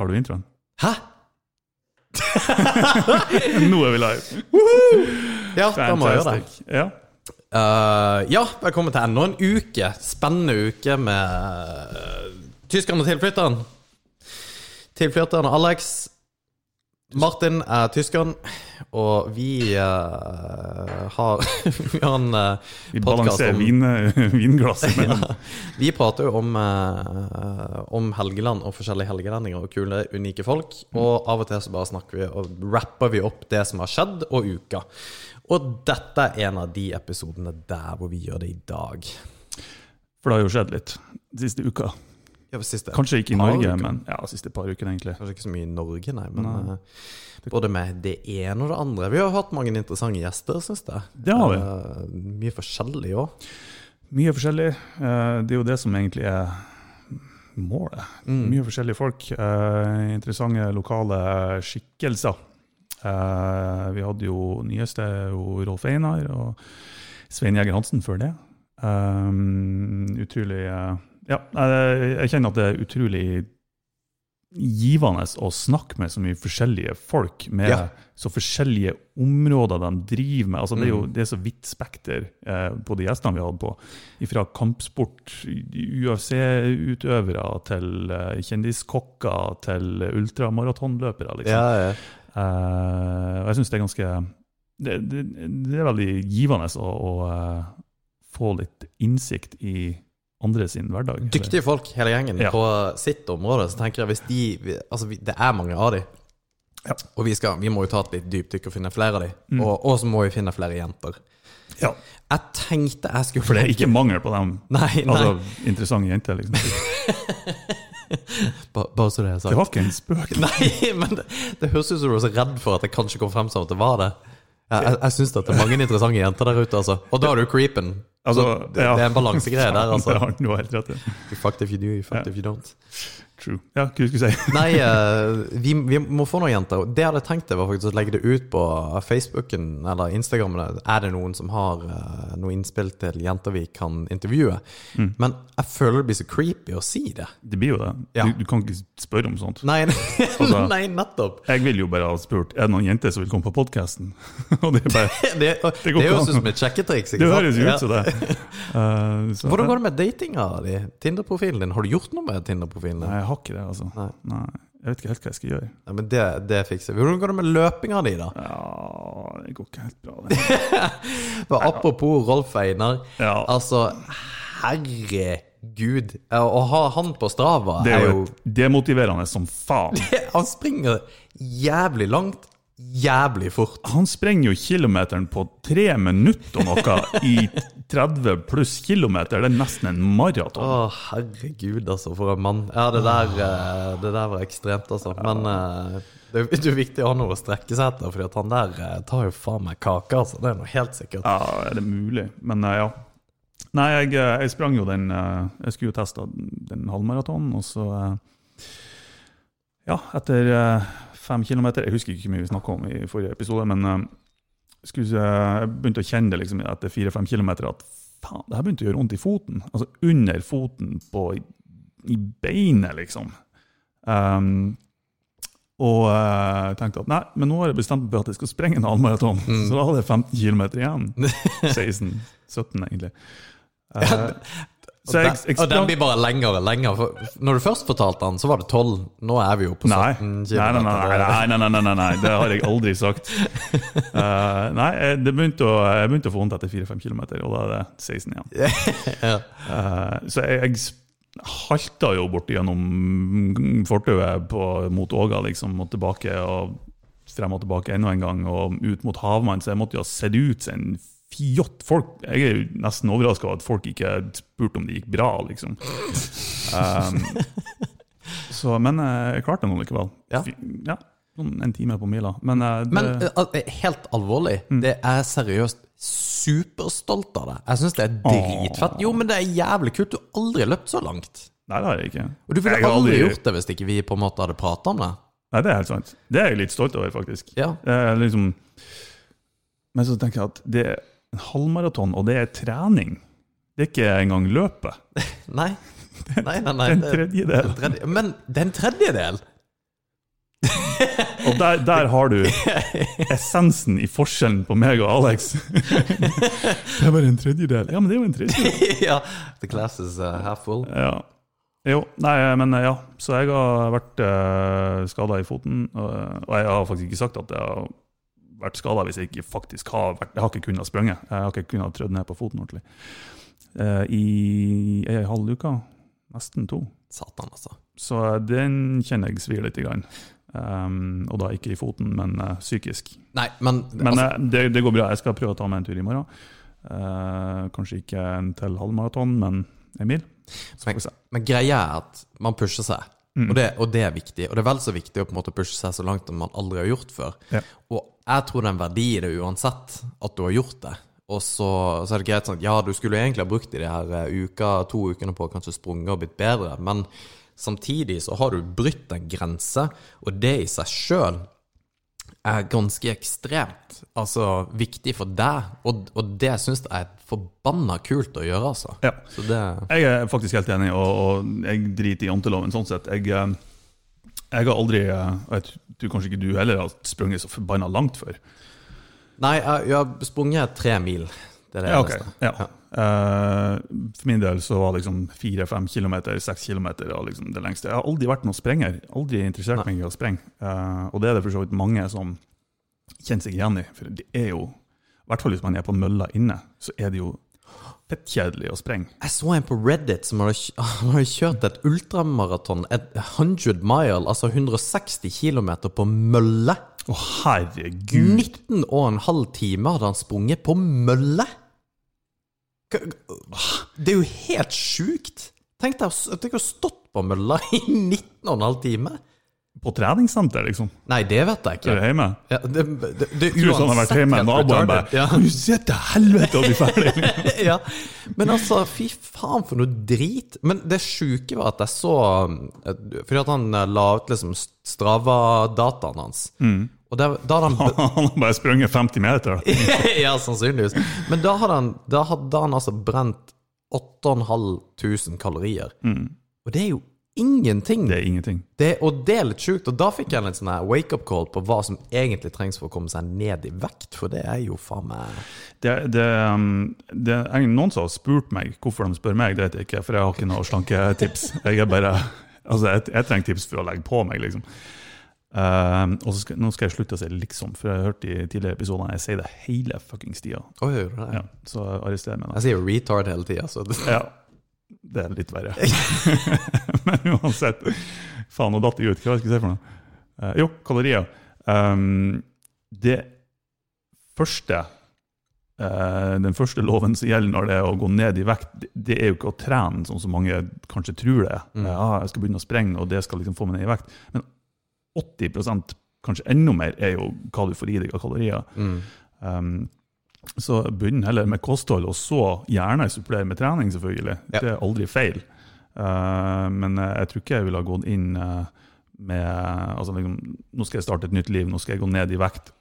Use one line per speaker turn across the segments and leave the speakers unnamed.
Har du introen?
Hæ?
Nå er vi live!
Ja, da må jeg gjøre det.
Ja.
Uh, ja, velkommen til enda en uke. Spennende uke med uh, tyskeren og tilflytteren. Tilflytteren Alex. Martin er tyskeren, og vi uh, har Vi har en uh,
Vi balanserer vin, vinglasset mellom
Vi prater jo om, uh, om Helgeland og forskjellige helgelendinger og kule, unike folk. Og av og til så bare snakker vi og rapper vi opp det som har skjedd, og uka. Og dette er en av de episodene der hvor vi gjør det i dag.
For det har jo skjedd litt siste uka.
Ja, siste
Kanskje ikke i Norge, men ja, siste par ukene, egentlig.
Kanskje ikke så mye i Norge, nei, men
Nei.
eh, både med det ene og det andre. Vi har hatt mange interessante gjester, syns jeg.
Det har vi.
Uh, mye forskjellig òg.
Mye forskjellig. Uh, Det er jo det som egentlig er målet.
Mm.
Mye forskjellige folk. Uh, Interessante lokale skikkelser. Vi hadde jo nyeste jo Rolf Einar og Svein Jæger Hansen før det. Utrolig Ja, jeg kjenner at det er utrolig givende å snakke med så mye forskjellige folk med
Ja.
så forskjellige områder de driver med. Altså, det er jo
Mm.
det er så vidt spekter eh, på de gjestene vi hadde på. Fra kampsport, UFC-utøvere til eh, kjendiskokker til ultramaratonløpere. Liksom.
Ja, ja.
Eh, og jeg syns det er ganske det, det, det er veldig givende å, å eh, få litt innsikt i andre sin hverdag.
Dyktige folk, hele gjengen,
Ja.
på sitt område. Så tenker jeg hvis de Altså, det er mange av de.
Ja.
Og vi, skal, vi må jo ta et litt dypdykk og finne flere av de.
Mm.
Og, og så må vi finne flere jenter.
Ja,
Jeg tenkte jeg skulle
For det er ikke mangel på dem.
Nei, nei.
Altså, interessante jenter, liksom.
bare så det er
Det
sagt.
var ikke en spøk.
Nei, men det, det høres ut som du er så redd for at jeg kanskje kom frem som at det var det. Jeg, jeg, jeg syns det er mange interessante jenter der ute, altså. Og da er du creepen.
Altså,
det,
ja.
det er en balansegreie der, altså.
Du
fucked if you do, you fucked
Ja.
if you don't.
True. Ja, hva skulle du si?
Nei, eh, vi, vi må få noen jenter. Det jeg hadde tenkt det var faktisk å legge det ut på Facebooken eller Instagramen. Er det noen som har uh, noe innspill til jenter vi kan intervjue?
Mm.
Men jeg føler det blir så creepy å si det.
Det blir jo det.
Ja.
Du, du kan ikke spørre om sånt.
Nei,
Altså-
nei nettopp.
Jeg vil jo bare ha spurt er det noen jenter som vil komme på podkasten. Det bare
Det, det,
Det
høres ut som et sjekketriks.
Det høres jo ut som det. Uh, så-
Hvordan går det med datinga di? Tinder-profilen din? Har du gjort noe med Tinder-profilen
Nei,
din?
Jeg har ikke det, altså.
Nei.
Nei. Jeg vet ikke helt hva jeg skal gjøre.
Nei, men det, det fikser vi. Hvordan går det med løpinga di, da?
Ja, det går ikke helt bra. Det.
For apropos Rolf Einar.
Ja,
Altså, herregud. Å ha han på Strava
det er jo demotiverende som faen.
Han springer jævlig langt, jævlig fort.
Han sprenger jo kilometeren på tre minutter og noe i 30 pluss kilometer. Det er nesten en maraton.
Å, herregud, altså, for en mann. Ja, det der, eh, det der var ekstremt, altså. Men eh, det, det er viktig å ha noe å strekke seg etter, at han der eh, tar jo faen meg kake, altså. Det er noe helt sikkert.
Ja, er det mulig? Men ja. Nei, jeg, jeg sprang jo den Jeg skulle jo teste den halvmaratonen, og så Ja, etter fem kilometer Jeg husker ikke hvor mye vi snakka om i forrige episode, men eh, eh, jeg begynte å kjenne det liksom etter fire-fem kilometer at faen, det her begynte å gjøre vondt i foten. Altså under foten på i beinet, liksom. Um, og eh, jeg tenkte at nei, men nå har jeg bestemt meg for at jeg skal sprenge en halvmaraton.
Mm.
Så da hadde jeg 15 km igjen. 16-17, egentlig. Eh,
og,
jeg, jeg,
og, den, blir bare lengre og lengre. når du først fortalte den, så var det 12. Nå er vi jo på 17
nei. Nei, nei, nei, nei, nei, det har jeg aldri sagt. Eh, nei, jeg begynte å få vondt etter 4-5 km, og da er det 16 igjen. Eh, så jeg, halta jo bort gjennom fortauet mot Åga liksom, og tilbake. og frem og tilbake enda en gang, og ut mot Havmann, så jeg måtte jo ha sett ut som fjott. Folk, jeg er jo nesten overraska over at folk ikke spurte om det gikk bra, liksom. Um, så, men eh, jeg klarte det nå likevel.
Ja.
Ja, sånn en time på mila. Men, eh, det,
Men eh, helt alvorlig,
Mm.
det er seriøst superstolt av deg. Jeg syns det er dritfett. Jo, men det er jævlig kult. Du har aldri løpt så langt.
Nei, det har jeg ikke.
Og du ville aldri
aldri-
gjort det hvis ikke vi på en måte hadde prata om det.
Nei, det er helt sant. Det er jeg litt stolt over, faktisk.
Ja.
Eh, liksom, men så tenker jeg at det en halvmaraton, og det er trening. Det er ikke engang løpet.
Nei. Nei, nei, nei.
En tredjedel.
tredje- Men det er en tredjedel!
Og der, der har du essensen i forskjellen på meg og Alex. Det er bare en tredjedel. Ja, men det er jo en tredjedel.
ja. The glass is uh, half full.
Ja. Jo, nei, men ja. Så jeg har vært uh, skada i foten. Og, og jeg har faktisk ikke sagt at jeg har vært skada hvis jeg ikke faktisk har vært Jeg har ikke kunnet sprunge. Jeg har ikke kunnet trødd ned på foten ordentlig. Uh, I ei halv uke. Nesten to.
Satan, altså.
Så den kjenner jeg svir litt. gang. Um, og da ikke i foten, men uh, psykisk.
Nei, men,
Men
altså,
uh, det, det går bra. Jeg skal prøve å ta meg en tur i morgen. Kanskje ikke en til halvmaraton, men en mil. Se.
Men greia er at man pusher seg,
Mm.
og, det, og det er viktig. Og det er vel så viktig å på en måte pushe seg så langt som man aldri har gjort før.
Ja.
Og jeg tror det er en verdi i det uansett at du har gjort det. Og så, så er det greit sånn at ja, du skulle egentlig ha brukt de her eh, uka, to ukene på å kanskje sprunget og blitt bedre, men samtidig så har du brutt en grense, og det i seg sjøl er ganske ekstremt altså viktig for deg, og, og det syns jeg er forbanna kult å gjøre, altså.
Ja.
Så det
Jeg er faktisk helt enig, og, og jeg driter i janteloven sånn sett. Jeg, eh, jeg har aldri, eh, og jeg tror kanskje ikke du heller, har sprunget så forbanna langt før.
Nei, jeg, jeg har sprunget tre mil. Det er det
Ja, okay.
eneste.
Ja. Uh, for min del så var liksom fire-fem kilometer, seks kilometer liksom det lengste. Jeg har aldri vært noen sprenger. Aldri interessert meg i å sprenge. Uh, og det er det for så vidt mange som kjenner seg igjen i. For det er jo, i hvert fall hvis man er på mølla inne, så er det jo fettkjedelig å sprenge.
Jeg så en på Reddit som hadde, hadde kjørt et ultramaraton, et 100 mile, altså 160 km på mølle.
Å, herregud!
19 og en halv time hadde han sprunget på mølle! Det er jo helt sjukt! Tenk deg s- tenk å stått på mølla i 19 og en halv time.
På treningssenter, liksom?
Nei, det vet jeg ikke.
Er det hjemme?
Ja, det, det, det det
Tror sånn har vært hjemme, naboen bare.
Ja.
Kan du se til helvete og bli ferdig?
ja. Men altså, fy faen for noe drit. Men det sjuke var at jeg så eh, Fordi at han eh, la ut liksom Strava-dataen hans. Og da hadde han
Han har bare sprunget 50 meter.
Ja, sannsynligvis. Men da hadde han, da hadde han altså brent 8500 kalorier. Og det er jo ingenting.
Det er ingenting.
Det, og det er litt sjukt. Og da fikk jeg en sånn wake-up call på hva som egentlig trengs for å komme seg ned i vekt, for det er jo faen meg
Det, det, um, det noen som har spurt meg hvorfor de spør meg, det vet jeg ikke, for jeg har ikke noe slanketips. Jeg er bare Altså, jeg, jeg trenger tips for å legge på meg, liksom. Um, og skal, nå skal jeg slutte å si 'liksom', for jeg har hørt i tidligere episoder jeg sier det hele fuckings tida.
Oh, du det?
Ja, så arrester meg.
Jeg sier retard hele tida, så det,
Ja, det er litt verre. Men uansett. Faen, nå datt jeg ut. Hva skal jeg si for noe? Uh, jo, kalorier. Um, det første eh, Den første loven som gjelder når det er å gå ned i vekt, det, det er jo ikke å trene, sånn som mange kanskje tror det.
Mm.
Ja, jeg skal begynne å sprenge, og det skal liksom få meg ned i vekt. Men 80% kanskje enda mer, er jo hva du får i deg av kalorier.
mm.
Um, så begynn heller med kosthold, og så gjerne supplere med trening, selvfølgelig.
Ja.
Det er aldri feil. Uh, men uh, jeg tror ikke jeg ville ha gått inn uh, med altså, liksom, Nå skal jeg starte et nytt liv, nå skal jeg gå ned i vekt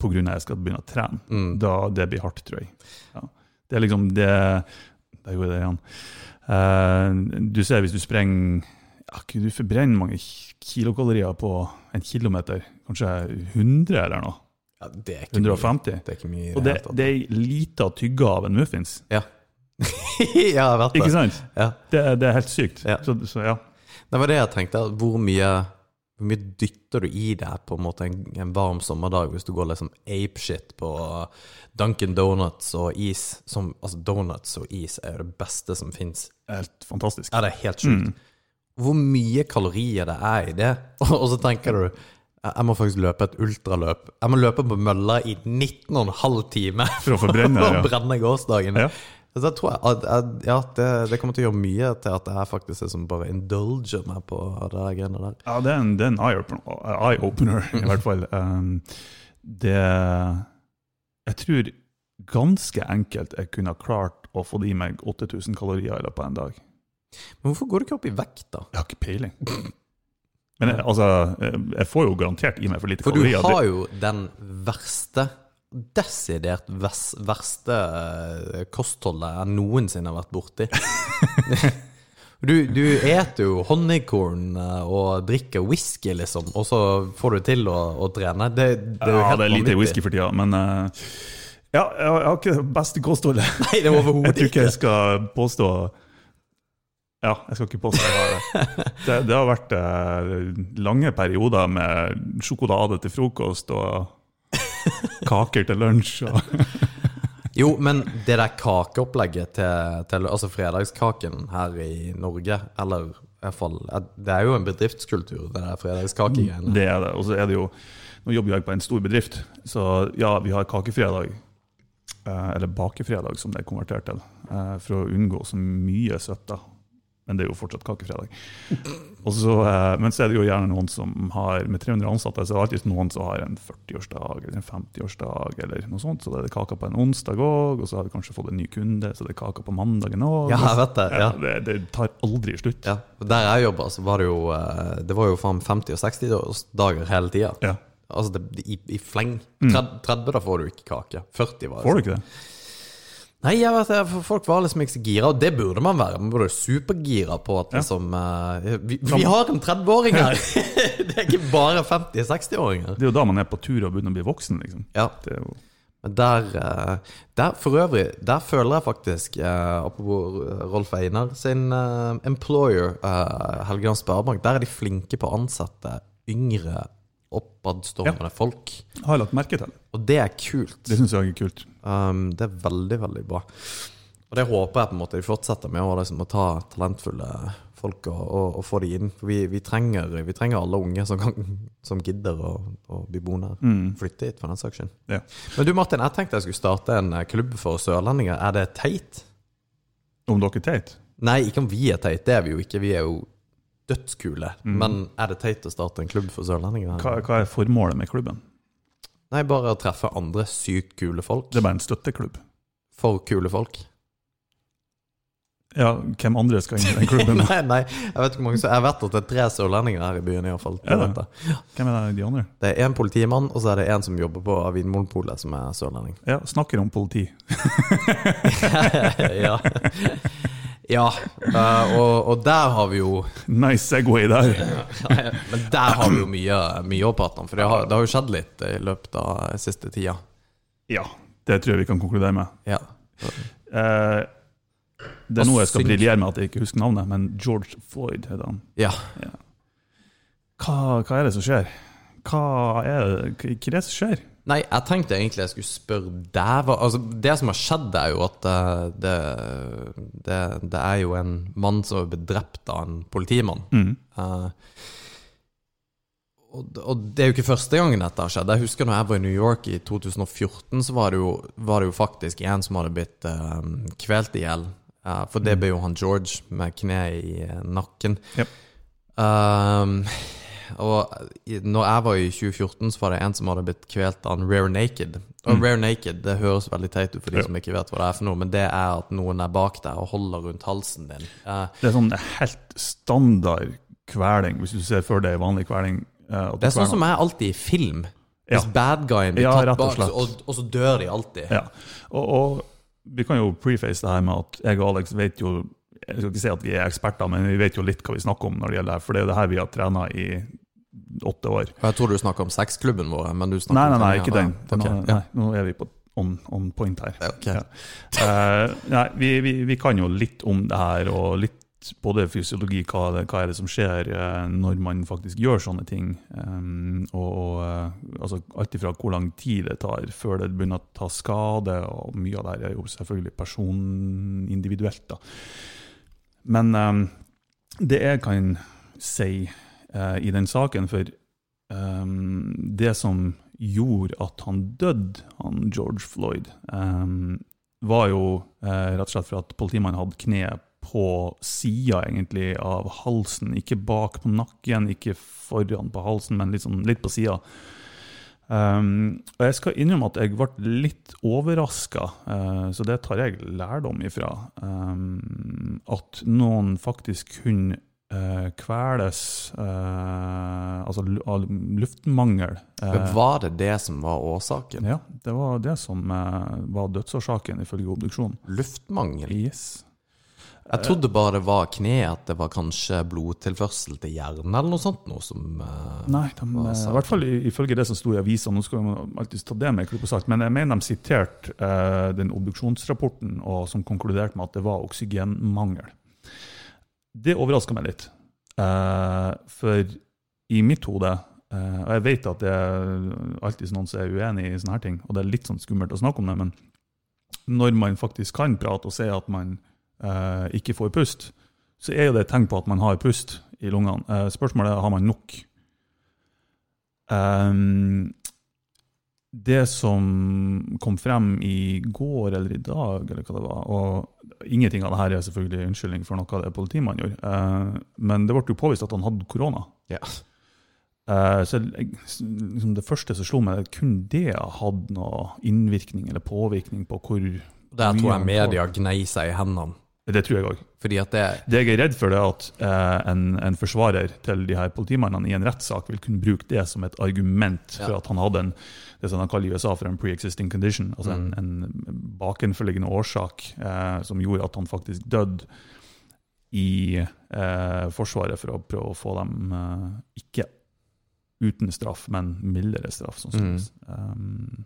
pga. at jeg skal begynne å trene.
Mm.
Da, det blir hardt, tror jeg. Ja. Det er liksom det Der gjorde jeg det igjen. Uh, du ser hvis du sprenger Du forbrenner mange kilokalorier på en kilometer. Kanskje 100 eller noe.
Ja, det er ikke mye. Det er ikke mye
Og det, det er lita tygge av en muffins.
Ja. ja, jeg vet det.
Ikke sant?
Ja.
Det, det er helt sykt.
Ja.
Så, så ja.
Det var det jeg tenkte. Hvor mye, hvor mye dytter du i deg på en måte en, en varm sommerdag hvis du går liksom apeshit på Duncan Donuts og is? Som, altså Donuts og is er jo det beste som fins.
Helt fantastisk.
Ja, det er helt sjukt.
Mm.
Hvor mye kalorier det er i det. Og, så tenker du jeg jeg må faktisk løpe et ultraløp. Jeg må løpe på mølla i 19,5 timer
For å forbrenne, ja.
brenne gårsdagen.
Ja.
Så det tror jeg at, at, ja, det, det kommer til å gjøre mye til at det her faktisk er som bare indulger meg på det der greiene der.
Ja, det er en, det er en eye-opener, eye-opener, i hvert fall. Um, det Jeg tror ganske enkelt jeg kunne klart å få i meg 8000 kalorier i løpet av en dag.
Men hvorfor går du ikke opp i vekt, da?
Jeg har ikke peiling. Men jeg, altså, jeg får jo garantert i meg for lite
For du har jo den verste, desidert vers, verste eh, kostholdet jeg noensinne har vært borti. Du, du eter jo honningkorn eh, og drikker whisky, liksom, og så får du til å, å trene. Det, det er jo
Ja,
helt
det er lite whisky for tida, men uh, ja, jeg har ikke det beste kostholdet.
Nei, det er
Jeg tror ikke
ikke.
jeg skal påstå Ja, jeg skal ikke påstå jeg har det. Det, det har vært eh, lange perioder med sjokolade til frokost og kaker til lunsj. Og,
Jo, men det der kakeopplegget til, til Altså fredagskaken her i Norge, eller i hvert fall Det er jo en bedriftskultur, det der fredagskakegreiene.
det er det. Og så er det jo Nå jobber jeg på en stor bedrift, så ja, vi har kakefredag. eh, Eller bakefredag, som det er konvertert til. eh, For å unngå så mye søtt, da. Men det er jo fortsatt kakefredag. Så, eh, men så er det jo gjerne noen som har Med 300 ansatte så er det alltid noen som har en 40-årsdag eller en 50-årsdag, eller noe sånt. Så det er det kaka på en onsdag òg, og så har vi kanskje fått en ny kunde, så det er kaka på mandagen òg.
Ja, jeg vet det. Ja.
det, det tar aldri slutt.
Ja, Der jeg jobba, så var det jo eh, Det var jo 50- og 60-dager hele tida.
Ja.
Altså det, i, i fleng. 30, 30 da får du ikke kake. 40 var det.
Får du ikke det?
Nei, jeg vet det, folk var liksom ikke så gira, og det burde man være. Man burde være supergira på at
Ja.
liksom eh, vi, vi har en 30-åring her! det er ikke bare 50-60-åringer.
Det er jo da man er på tur og begynner å bli voksen, liksom.
Ja,
jo
men der, eh, der For øvrig, der føler jeg faktisk, eh, apropos Rolf Einar sin eh, employer, eh, Helgeland Sparebank, der er de flinke på å ansette yngre, oppadstormende folk.
har jeg lagt merke til.
Og det er kult.
Det syns jeg er kult.
Um, det er veldig, veldig bra. Og det håper jeg på en måte de fortsetter med, å liksom, å ta talentfulle folk og, og, og få de inn. For vi, vi, trenger, vi trenger alle unge som, kan, som gidder å, å bli boende her.
Mm.
Flytte hit, for den saks skyld.
Ja.
Men du Martin, jeg tenkte jeg skulle starte en eh, klubb for sørlendinger. Er det teit?
Om dere er teit?
Nei, ikke om vi er teit, det er vi jo ikke. Vi er jo dødskule.
Mm.
Men er det teit å starte en klubb for sørlendinger?
Hva, hva er formålet med klubben?
Nei, bare å treffe andre sykt kule folk.
Det er bare en støtteklubb.
For kule folk.
Ja, hvem andre skal inn i den klubben?
nei, nei, jeg vet ikke hvor mange som Jeg vet at det er tre sørlendinger her i byen, iallfall.
Er det? Hvem er det de andre?
Det er en politimann, og så er det en som jobber på Vinmonopolet, som er sørlending.
Ja, snakker om politi.
ja. ja. eh, og, og der har vi jo
Nice Segway der.
Men der har vi jo mye, mye å prate om, for det har, det har jo skjedd litt i løpet av siste tida.
Ja, det tror jeg vi kan konkludere med.
Ja.
Eh, det er noe jeg skal briljere med at jeg ikke husker navnet, men George Floyd heter han.
ja.
Hva, hva er det som skjer? Hva er det, hva er det som skjer?
Nei, jeg tenkte egentlig jeg skulle spørre deg altså, Det som har skjedd, er jo at eh, det, det, det er jo en mann som er blitt drept av en politimann.
Mm.
Uh, og, og det er jo ikke første gangen dette har skjedd. Jeg husker når jeg var i New York i 2014, så var det jo, var det jo faktisk en som hadde blitt uh, kvelt i hjel. Uh, for det ble jo han George med kne i nakken.
Yep.
Um, og når jeg var i 2014, så var det en som hadde blitt kvelt av en Rare Naked. Og
Mm.
Rare Naked det høres veldig teit ut for de
Ja.
som ikke vet hva det er for noe, men det er at noen er bak deg og holder rundt halsen din. Eh,
Det er sånn helt standard kveling, hvis du ser for deg vanlig kveling. eh,
Det er sånn som er alltid i film.
Ja.
Hvis bad guyen blir
Ja,
tatt
og
bak, så- og, og så dør de alltid.
Ja, og, og vi kan jo preface det her med at jeg og Alex vet jo Jeg skal ikke si at vi er eksperter, men vi vet jo litt hva vi snakker om når det gjelder det for det er jo det her vi har trena i åtte år.
Jeg tror du snakker om sexklubben vår, men du snakker
Nei, nei, nei, ikke den. den
okay.
nei, nå er vi på on, on point her.
Okay.
Ja. Uh, nei, vi, vi, vi kan jo litt om det her, og litt både fysiologi, hva, det, hva er det som skjer eh, når man faktisk gjør sånne ting. Um, og og altså, alt ifra hvor lang tid det tar før det begynner å ta skade, og mye av det her er jo selvfølgelig personindividuelt. da. Men um, det jeg kan si eh, i den saken, for um, det som gjorde at han døde, han George Floyd, um, var jo eh, rett og slett for at politimannen hadde kneet på sida av halsen, ikke bak på nakken, ikke foran på halsen, men litt, sånn, litt på sida. Um, og jeg skal innrømme at jeg ble litt overraska, så det tar jeg lærdom ifra. Um, at noen faktisk kunne eh, kveles uh, altså av luftmangel.
Men
Eh,
var det det som var årsaken?
ja, det var det som uh, var dødsårsaken ifølge obduksjonen.
Luftmangel?
Yes.
Jeg trodde bare det var kne, at det var kanskje blodtilførsel til hjernen eller noe sånt. Noe som uh,
Nei, de, eh, i hvert fall ifølge det som sto i avisa. Nå skal man alltid ta det med klipp og sagt, men jeg mener de siterte eh, den obduksjonsrapporten og som konkluderte med at det var oksygenmangel. Det overraska meg litt. Eh, for i mitt hode eh, Og jeg vet at det er alltid noen som er uenig i sånne her ting, og det er litt sånn skummelt å snakke om det, men når man faktisk kan prate og si at man eh, ikke får pust, så er jo det et tegn på at man har pust i lungene. Spørsmålet er har man nok. Ehm, det som kom frem i går eller i dag, eller hva det var og Ingenting av det her er selvfølgelig unnskyldning for noe av det politimannen gjorde, eh, men det ble jo påvist at han hadde korona.
Yes.
Eh, så jeg, liksom det første som slo meg, er det det hadde noe innvirkning eller påvirkning på hvor
Der tror jeg media gnei seg i hendene.
Det tror jeg òg.
Det
Det jeg er redd for, er at eh, en, en forsvarer til de her politimannene i en rettssak vil kunne bruke det som et argument for
Ja.
at han hadde en det som de kaller i USA for en pre-existing condition, altså en, en bakenforliggende årsak eh, som gjorde at han faktisk døde i eh, Forsvaret for å prøve å få dem eh, ikke uten straff, men mildere straff. Sånn som um,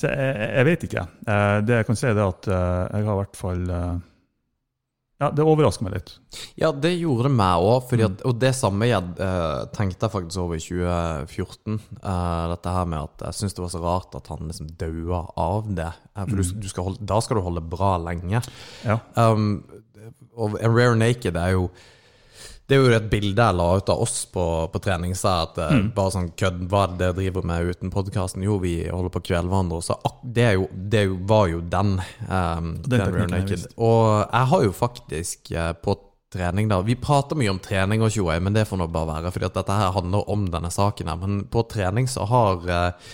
så jeg, jeg vet ikke. Eh, det jeg kan si, er at eh, jeg har i hvert fall eh, Ja, det overrasker meg litt.
Ja, det gjorde det meg òg.
Mm.
Og det samme jeg, eh, tenkte jeg faktisk over i 2014. eh, dette her med at jeg syns det var så rart at han liksom daua av det. Eh, for du,
Mm.
du skal holde, da skal du holde bra lenge.
Ja.
Um, og en Rare Naked er jo Det er jo et bilde jeg la ut av oss på, på trening, sa at eh,
Mm.
bare sånn kødd, hva er det dere driver med uten podkasten? Jo, vi holder på å kvele hverandre. Så det, jo, det jo, var jo den. Um,
Den
den
jeg
Og jeg har jo faktisk uh, på trening da Vi prater mye om trening og tjoei, men det får nå bare være, fordi at dette her handler om denne saken her. Men på trening så har uh,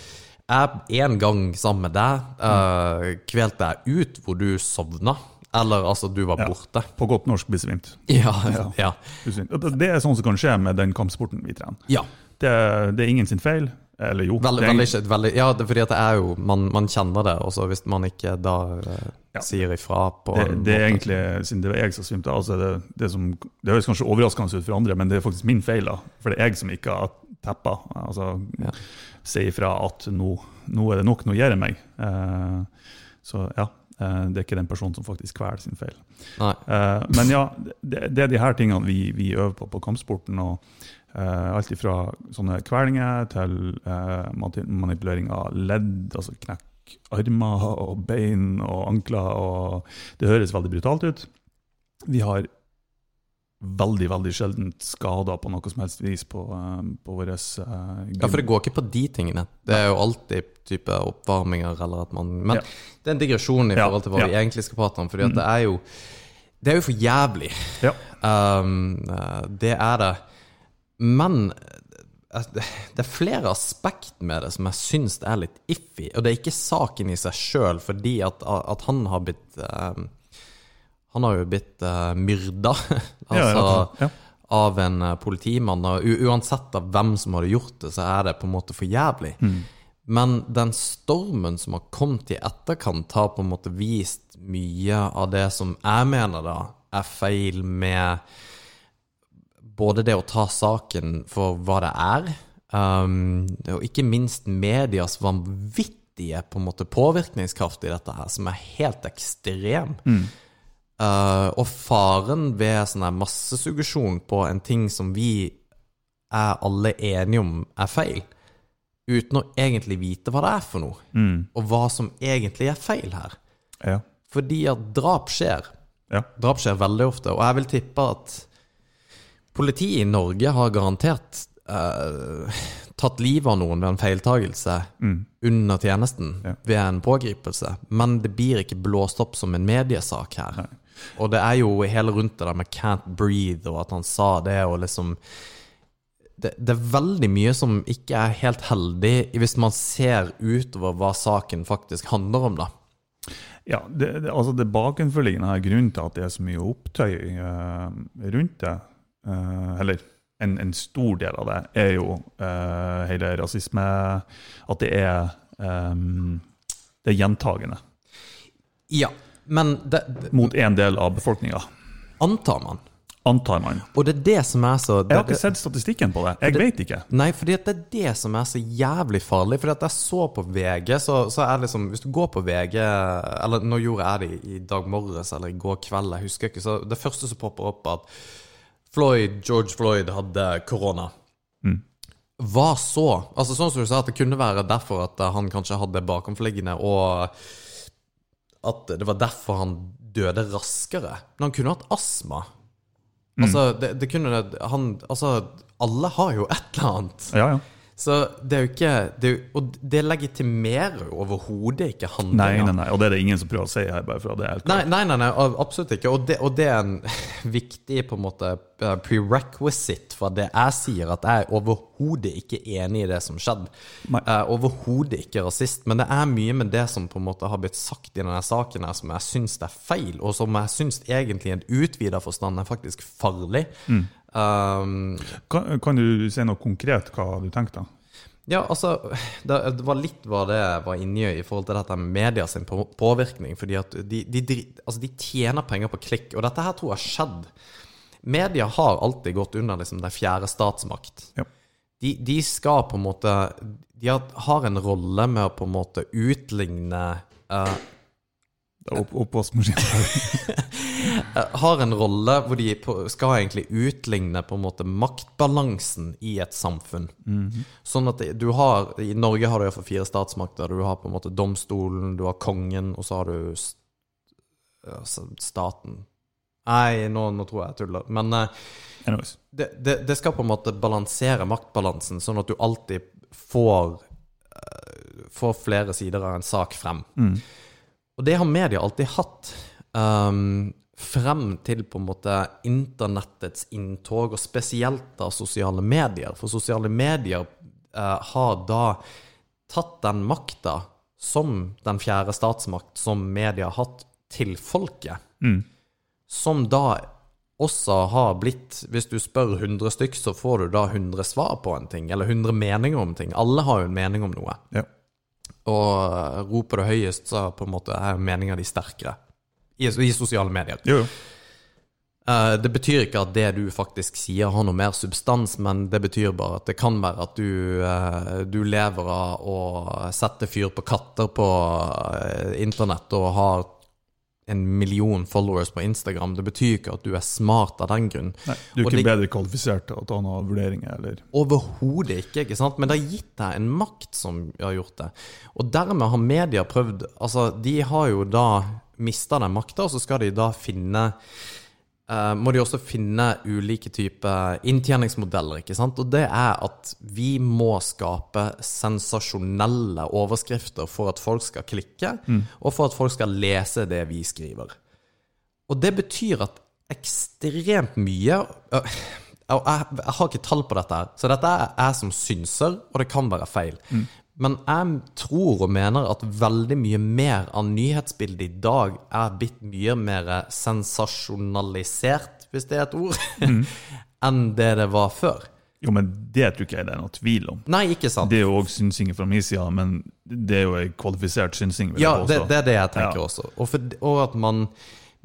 jeg en gang sammen med deg uh, kvelt deg ut hvor du sovna. Eller altså, du var
Ja.
borte.
På godt norsk besvimt.
Ja.
Ja.
ja.
Det er sånn som kan skje med den kampsporten vi trener.
ja.
Det, det er ingen sin feil. Eller jo. Er,
veldig, ikke- veldig, ja, det fordi det er jo Man, man kjenner det, og så hvis man ikke da
Ja.
sier ifra på
det, det er egentlig, siden det var jeg som svimte av, så er det det som Det høres kanskje overraskende ut for andre, men det er faktisk min feil. da. For det er jeg som ikke har teppa. Altså,
Ja.
sier ifra at nå, nå er det nok, nå gir jeg meg. Uh, så ja, det er ikke den personen som faktisk kveler sin feil. Eh, men ja, det, det er de her tingene vi, vi øver på på kampsporten. og eh, Alt fra sånne kvelinger til eh, manipulering av ledd, altså knekk armer og bein og ankler. og Det høres veldig brutalt ut. Vi har veldig veldig sjeldent skader på noe som helst vis på, uh, på våre uh,
Ja, for det går ikke på de tingene. Det er jo alltid type oppvarminger eller at man Men
Ja.
det er en digresjon i forhold til hva
ja.
vi egentlig skal prate om, fordi at det er jo Det er jo for jævlig.
Ja.
Um, eh, det er det. Men eh, det er flere aspekt med det som jeg syns er litt iffy. Og det er ikke saken i seg sjøl, fordi at, at han har blitt um, Han har jo blitt uh, myrda. Altså
ja, ja.
av en eh, politimann. Og uansett av hvem som hadde gjort det, så er det på en måte for jævlig.
Mm.
Men den stormen som har kommet i etterkant, har på en måte vist mye av det som jeg mener da er feil med både det å ta saken for hva det er, um, og ikke minst medias vanvittige på en måte påvirkningskraft i dette her, som er helt ekstrem. Uh, og faren ved sånn massesuggesjon på en ting som vi er alle enige om er feil, uten å egentlig vite hva det er for noe,
Mm.
og hva som egentlig er feil her.
Ja.
Fordi at drap skjer.
Ja.
Drap skjer veldig ofte, og jeg vil tippe at politiet i Norge har garantert uh, tatt livet av noen ved en feiltagelse under tjenesten
Mm. Ja.
ved en pågripelse, men det blir ikke blåst opp som en mediesak her. Og det er jo hele rundt det der med 'can't breathe', og at han sa det, og liksom det, det er veldig mye som ikke er helt heldig, hvis man ser utover hva saken faktisk handler om, da.
Ja, det, det, altså det bakenforliggende her grunnen til at det er så mye opptøy uh, rundt det, uh, eller en, en stor del av det, er jo uh, hele rasisme At det er um, Det er gjentagende.
Ja. Men det, det
mot en del av befolkninga.
antar man.
Antar man.
Og det er det som er så det,
Jeg har ikke sett statistikken på det. Jeg vet ikke.
Nei, for det er det som er så jævlig farlig. At jeg så på VG, så, så er det liksom Hvis du går på VG Eller nå gjorde jeg det i, dag morges eller i går kveld, jeg husker ikke. Så det første som popper opp, at Floyd, George Floyd hadde korona. Hva så? Altså Sånn som du sa, at det kunne være derfor at han kanskje hadde bakomforliggende, og at det var derfor han døde raskere. Men han kunne hatt astma. Altså, det, det kunne han Altså, alle har jo et eller annet.
Ja, ja.
Så det er jo ikke det er, Og det legitimerer jo overhodet ikke
Nei,
handlinga.
nei, nei. Og det er det ingen som prøver å si her, bare for det er helt
Nei, nei, nei, nei, absolutt ikke. Og det, og det er en viktig på en måte eh, prerequisite for det jeg sier, at jeg er overhodet ikke enig i det som skjedde. Jeg er overhodet ikke rasist, men det er mye med det som på en måte har blitt sagt i denne saken her som jeg syns er feil, og som jeg syns egentlig i en utvida forstand er faktisk farlig. Um,
Kan, kan du si noe konkret hva du tenkte?
Ja, altså, det, var litt hva det var inni i forhold til dette med media sin på, påvirkning. fordi at de, de, dri- altså de tjener penger på klikk, og dette her tror jeg har skjedd. Media har alltid gått under liksom den fjerde statsmakt.
Ja.
De, de skal på en måte De har, en rolle med å på en måte utligne
er opp,
har en rolle hvor de skal egentlig utligne på en måte maktbalansen i et samfunn. Sånn at du har I Norge har du iallfall fire statsmakter. Du har på en måte domstolen, du har kongen, og så har du staten. Nei, nå, nå tror jeg jeg tuller. Men eh, det, det, det skal på en måte balansere maktbalansen, sånn at du alltid får eh, Får flere sider av en sak frem. Og det har media alltid hatt. Um, frem til på en måte internettets inntog, og spesielt da sosiale medier. For sosiale medier eh, har da tatt den makta som den fjerde statsmakt som media har hatt, til folket. Som da også har blitt Hvis du spør 100 stykk, så får du da 100 svar på en ting, eller 100 meninger om ting. Alle har jo en mening om noe.
Ja.
Og roper det høyest, så på en måte er meninga di sterkere. I, I sosiale medier.
Jo, jo.
Uh, det betyr ikke at det du faktisk sier har noe mer substans, men det betyr bare at det kan være at du, uh, du lever av å sette fyr på katter på uh, internett og har en million followers på Instagram. Det betyr ikke at du er smart av den grunn.
Nei, du er ikke
det-
bedre kvalifisert til å ta noen vurderinger, eller
Overhodet ikke, ikke sant? men det har gitt deg en makt som har gjort det. Og dermed har media prøvd Altså, de har jo da mista den makta, og så skal de da finne eh, Må de også finne ulike typer inntjeningsmodeller, ikke sant? Og det er at vi må skape sensasjonelle overskrifter for at folk skal klikke, og for at folk skal lese det vi skriver. Og det betyr at ekstremt mye uh, jeg, jeg har ikke tall på dette, så dette er jeg som synser, og det kan være feil. Men jeg tror og mener at veldig mye mer av nyhetsbildet i dag er blitt mye mer sensasjonalisert, hvis det er et ord, enn det det var før.
Jo, men det tror ikke jeg det er noe tvil om.
Nei, ikke sant?
Det er jo òg synsing fra min side, men det er jo en kvalifisert synsing.
Ja, det, det er det jeg tenker
Ja.
også. Og, for, og at man,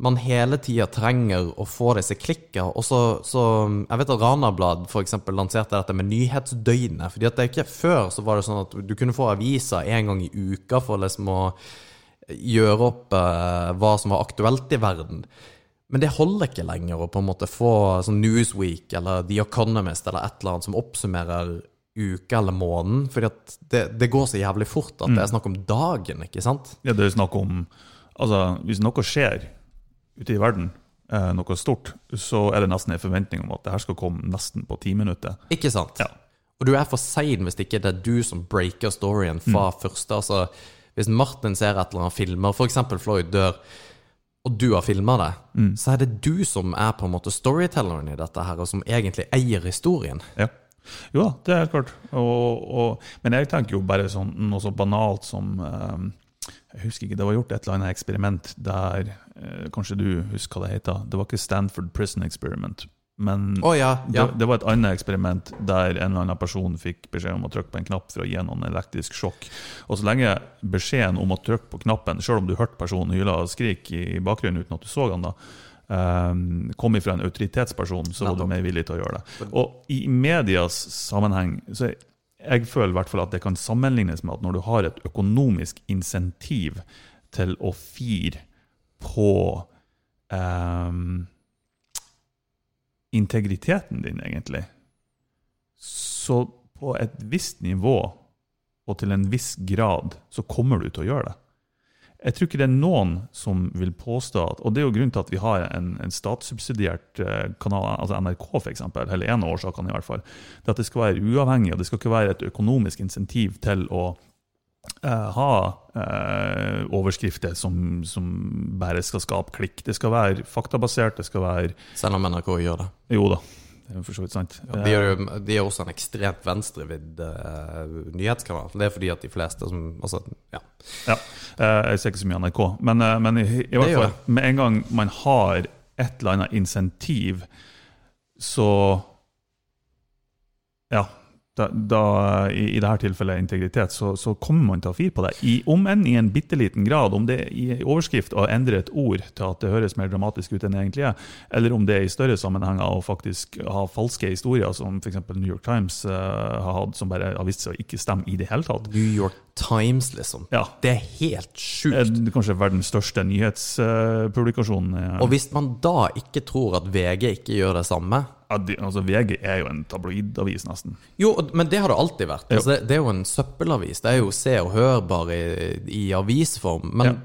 man hele tida trenger å få disse klikka. Og så, så Jeg vet at Ranablad for eksempel lanserte dette med Nyhetsdøgnet. fordi at det er ikke Før så var det sånn at du kunne få aviser en gang i uka for liksom å gjøre opp eh, hva som var aktuelt i verden. Men det holder ikke lenger å på en måte få sånn Newsweek eller The Economist eller et eller annet som oppsummerer uka eller måneden. at det, det går så jævlig fort at det er snakk om dagen, ikke sant?
Ja, det er snakk om Altså, hvis noe skjer ute i verden, eh, noe stort, så er det nesten en forventning om at det her skal komme nesten på ti minutter.
Ikke sant?
Ja.
Og du er for sein hvis ikke det er du som breaker storyen fra første. Altså, hvis Martin ser et eller annet filmer, f.eks. Floyd dør, og du har filma det, så er det du som er på en måte storytelleren i dette her, og som egentlig eier historien.
Ja. Jo da, det er helt klart. Og, og, men jeg tenker jo bare sånn, noe så banalt som eh, Jeg husker ikke, det var gjort et eller annet eksperiment der eh, Kanskje du husker hva det heter? Det var ikke Stanford Prison Experiment, Men
oh, ja, ja.
det, det var et annet eksperiment der en eller annen person fikk beskjed om å trykke på en knapp for å gi noen elektrisk sjokk. Og så lenge beskjeden om å trykke på knappen, selv om du hørte personen hyle og skrike i bakgrunnen uten at du så han da, eh, kom ifra en autoritetsperson, så var du mer villig til å gjøre det. Og i medias sammenheng så jeg, jeg føler i hvert fall at det kan sammenlignes med at når du har et økonomisk insentiv til å fire på um, integriteten din, egentlig, så på et visst nivå og til en viss grad så kommer du til å gjøre det. Jeg tror ikke det er noen som vil påstå at Og det er jo grunnen til at vi har en, en statssubsidiert eh, kanal, altså NRK f.eks., eller en av årsakene i hvert fall. Det at det skal være uavhengig, og det skal ikke være et økonomisk insentiv til å uh, ha uh, overskrifter som, som bare skal skape klikk. Det skal være faktabasert, det skal være
Selv om NRK gjør det.
Jo da, for så vidt sant.
De er, jo, de er også en ekstremt venstrevidd uh, nyhetskanal. Det er fordi at de fleste som Altså, ja.
Ja, eh, jeg ser ikke så mye NRK. Men, eh, men i, i hvert fall, med en gang man har et eller annet insentiv, så Ja. Da, da, i, I dette tilfellet integritet, så, så kommer man til å fire på det. I, om enn i en bitte liten grad. Om det i overskrift å endre et ord til at det høres mer dramatisk ut enn det egentlig er, eller om det er i større sammenhenger å faktisk ha falske historier, som f.eks. New York Times uh, har hatt, som bare har vist seg å ikke stemme i det hele tatt.
New York Times, liksom.
Ja,
Det er helt
Eh,
sjukt.
det er kanskje verdens største nyhetspublikasjon. Ja.
Og hvis man da ikke tror at VG ikke gjør det samme
Ja, de, altså VG er jo en tabloidavis, nesten.
Jo, men det har det alltid vært. Altså, det, det er jo en søppelavis. Det er jo se og hør bare i, i avisform. Men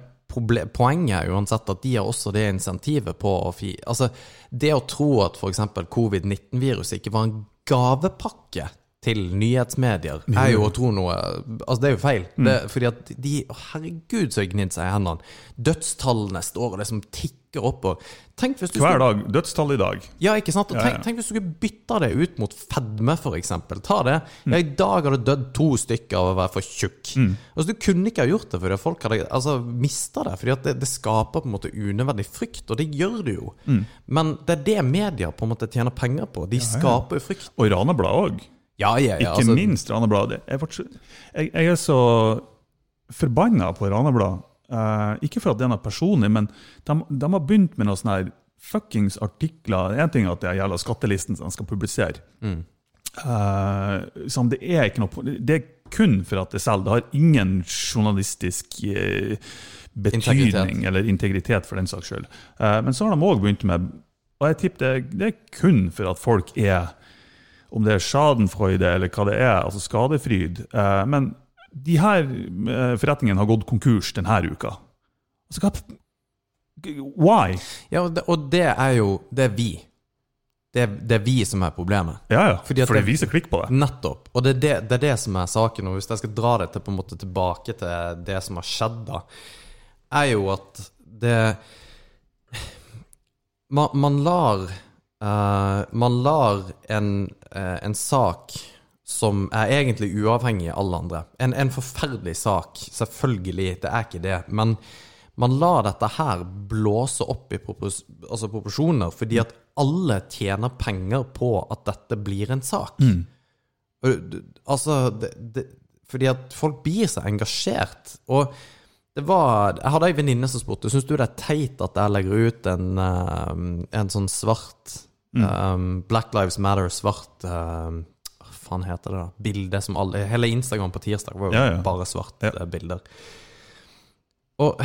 poenget er uansett at de har også det insentivet på å fi... Altså, det å tro at f.eks. covid-19-viruset ikke var en gavepakke til nyhetsmedier, er jo å tro noe Altså, det er jo feil. Det, fordi at de å, Herregud, så har gnidd seg i hendene. Dødstallene står og liksom tikker opp. Og tenk hvis du
Hver dag. Dødstall i dag.
ja, ikke sant? Og tenk,
ja.
tenk hvis du skulle bytta det ut mot fedme, f.eks. Ta det.
Mm.
Ja, I dag har det dødd to stykker av å være for tjukk. Altså, du kunne ikke ha gjort det fordi folk hadde altså, mista det. Fordi at det, det skaper på en måte unødvendig frykt, og det gjør det jo.
Mm.
Men det er det media på en måte tjener penger på. De skaper jo frykt.
Og Ranebladet òg.
Ja, ja, ja.
Ikke
Altså,
minst Ranebladet. Jeg, jeg, jeg er så forbanna på Ranebladet. Uh, ikke for at det er noe personlig, men de, de har begynt med noen sånne her fuckings artikler. En ting er at det gjelder skattelisten som de skal publisere. Mm. Uh, som det er ikke noe Det er kun for at det selger. Det har ingen journalistisk uh, betydning
Integritet.
eller integritet, for den saks skyld. Men så har de òg begynt med Og jeg tipper det, det er kun for at folk er om det er schadenfreude eller hva det er, altså skadefryd. Eh, men de her eh, forretningene har gått konkurs denne uka. Altså, hva, why?
ja, og det, og det er jo Det er vi. Det er, det er vi som er problemet.
Ja, ja,
Fordi at
for det
vi
som klikk på det.
Nettopp. Og det er det, det er det som er saken. Og hvis jeg skal dra det til, på en måte tilbake til det som har skjedd, da, er jo at det Man, man lar uh, Man lar en, en sak som er egentlig uavhengig av alle andre. En, en forferdelig sak, selvfølgelig, det er ikke det. Men man lar dette her blåse opp i propos altså proporsjoner, fordi at alle tjener penger på at dette blir en sak. Mm. Altså, det, det, fordi at folk blir så engasjert. Og det var Jeg hadde ei venninne som spurte Syns du det er teit at jeg legger ut en, eh, en sånn svart eh, Black Lives Matter, svart um, Hva faen heter det, da? Bilde som alle Hele Instagram på tirsdag var jo
Ja, ja.
bare svarte
Ja.
bilder. Og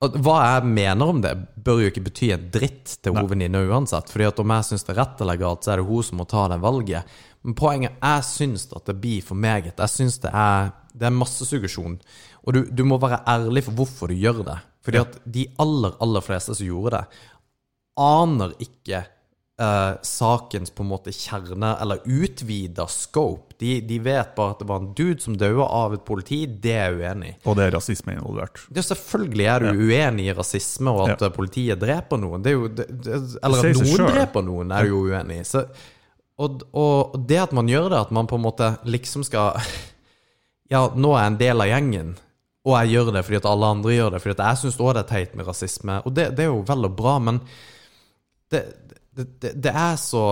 hva jeg mener om det, bør jo ikke bety en dritt til hun venninna uansett. Fordi at om jeg syns det er rett eller galt, så er det hun som må ta det valget. Men poenget jeg syns at det blir for meget. Jeg syns det er, det er massesuggesjon. Og du, du må være ærlig for hvorfor du gjør det. Fordi at de aller, aller fleste som gjorde det, aner ikke eh, sakens på en måte kjerne, eller utvida scope. De, de vet bare at det var en dude som døde av et politi. Det er jeg uenig i.
Og det er rasisme involvert.
Det er Selvfølgelig er du uenig i rasisme og at
Ja.
politiet dreper noen. Det jo, det, det, eller at noen dreper noen, er du jo uenig i. Så, og, og det at man gjør det, at man på en måte liksom skal Ja, nå er jeg en del av gjengen, og jeg gjør det fordi at alle andre gjør det, fordi at jeg syns òg det er teit med rasisme. Og det, det er jo vel og bra, men det, det, det, er så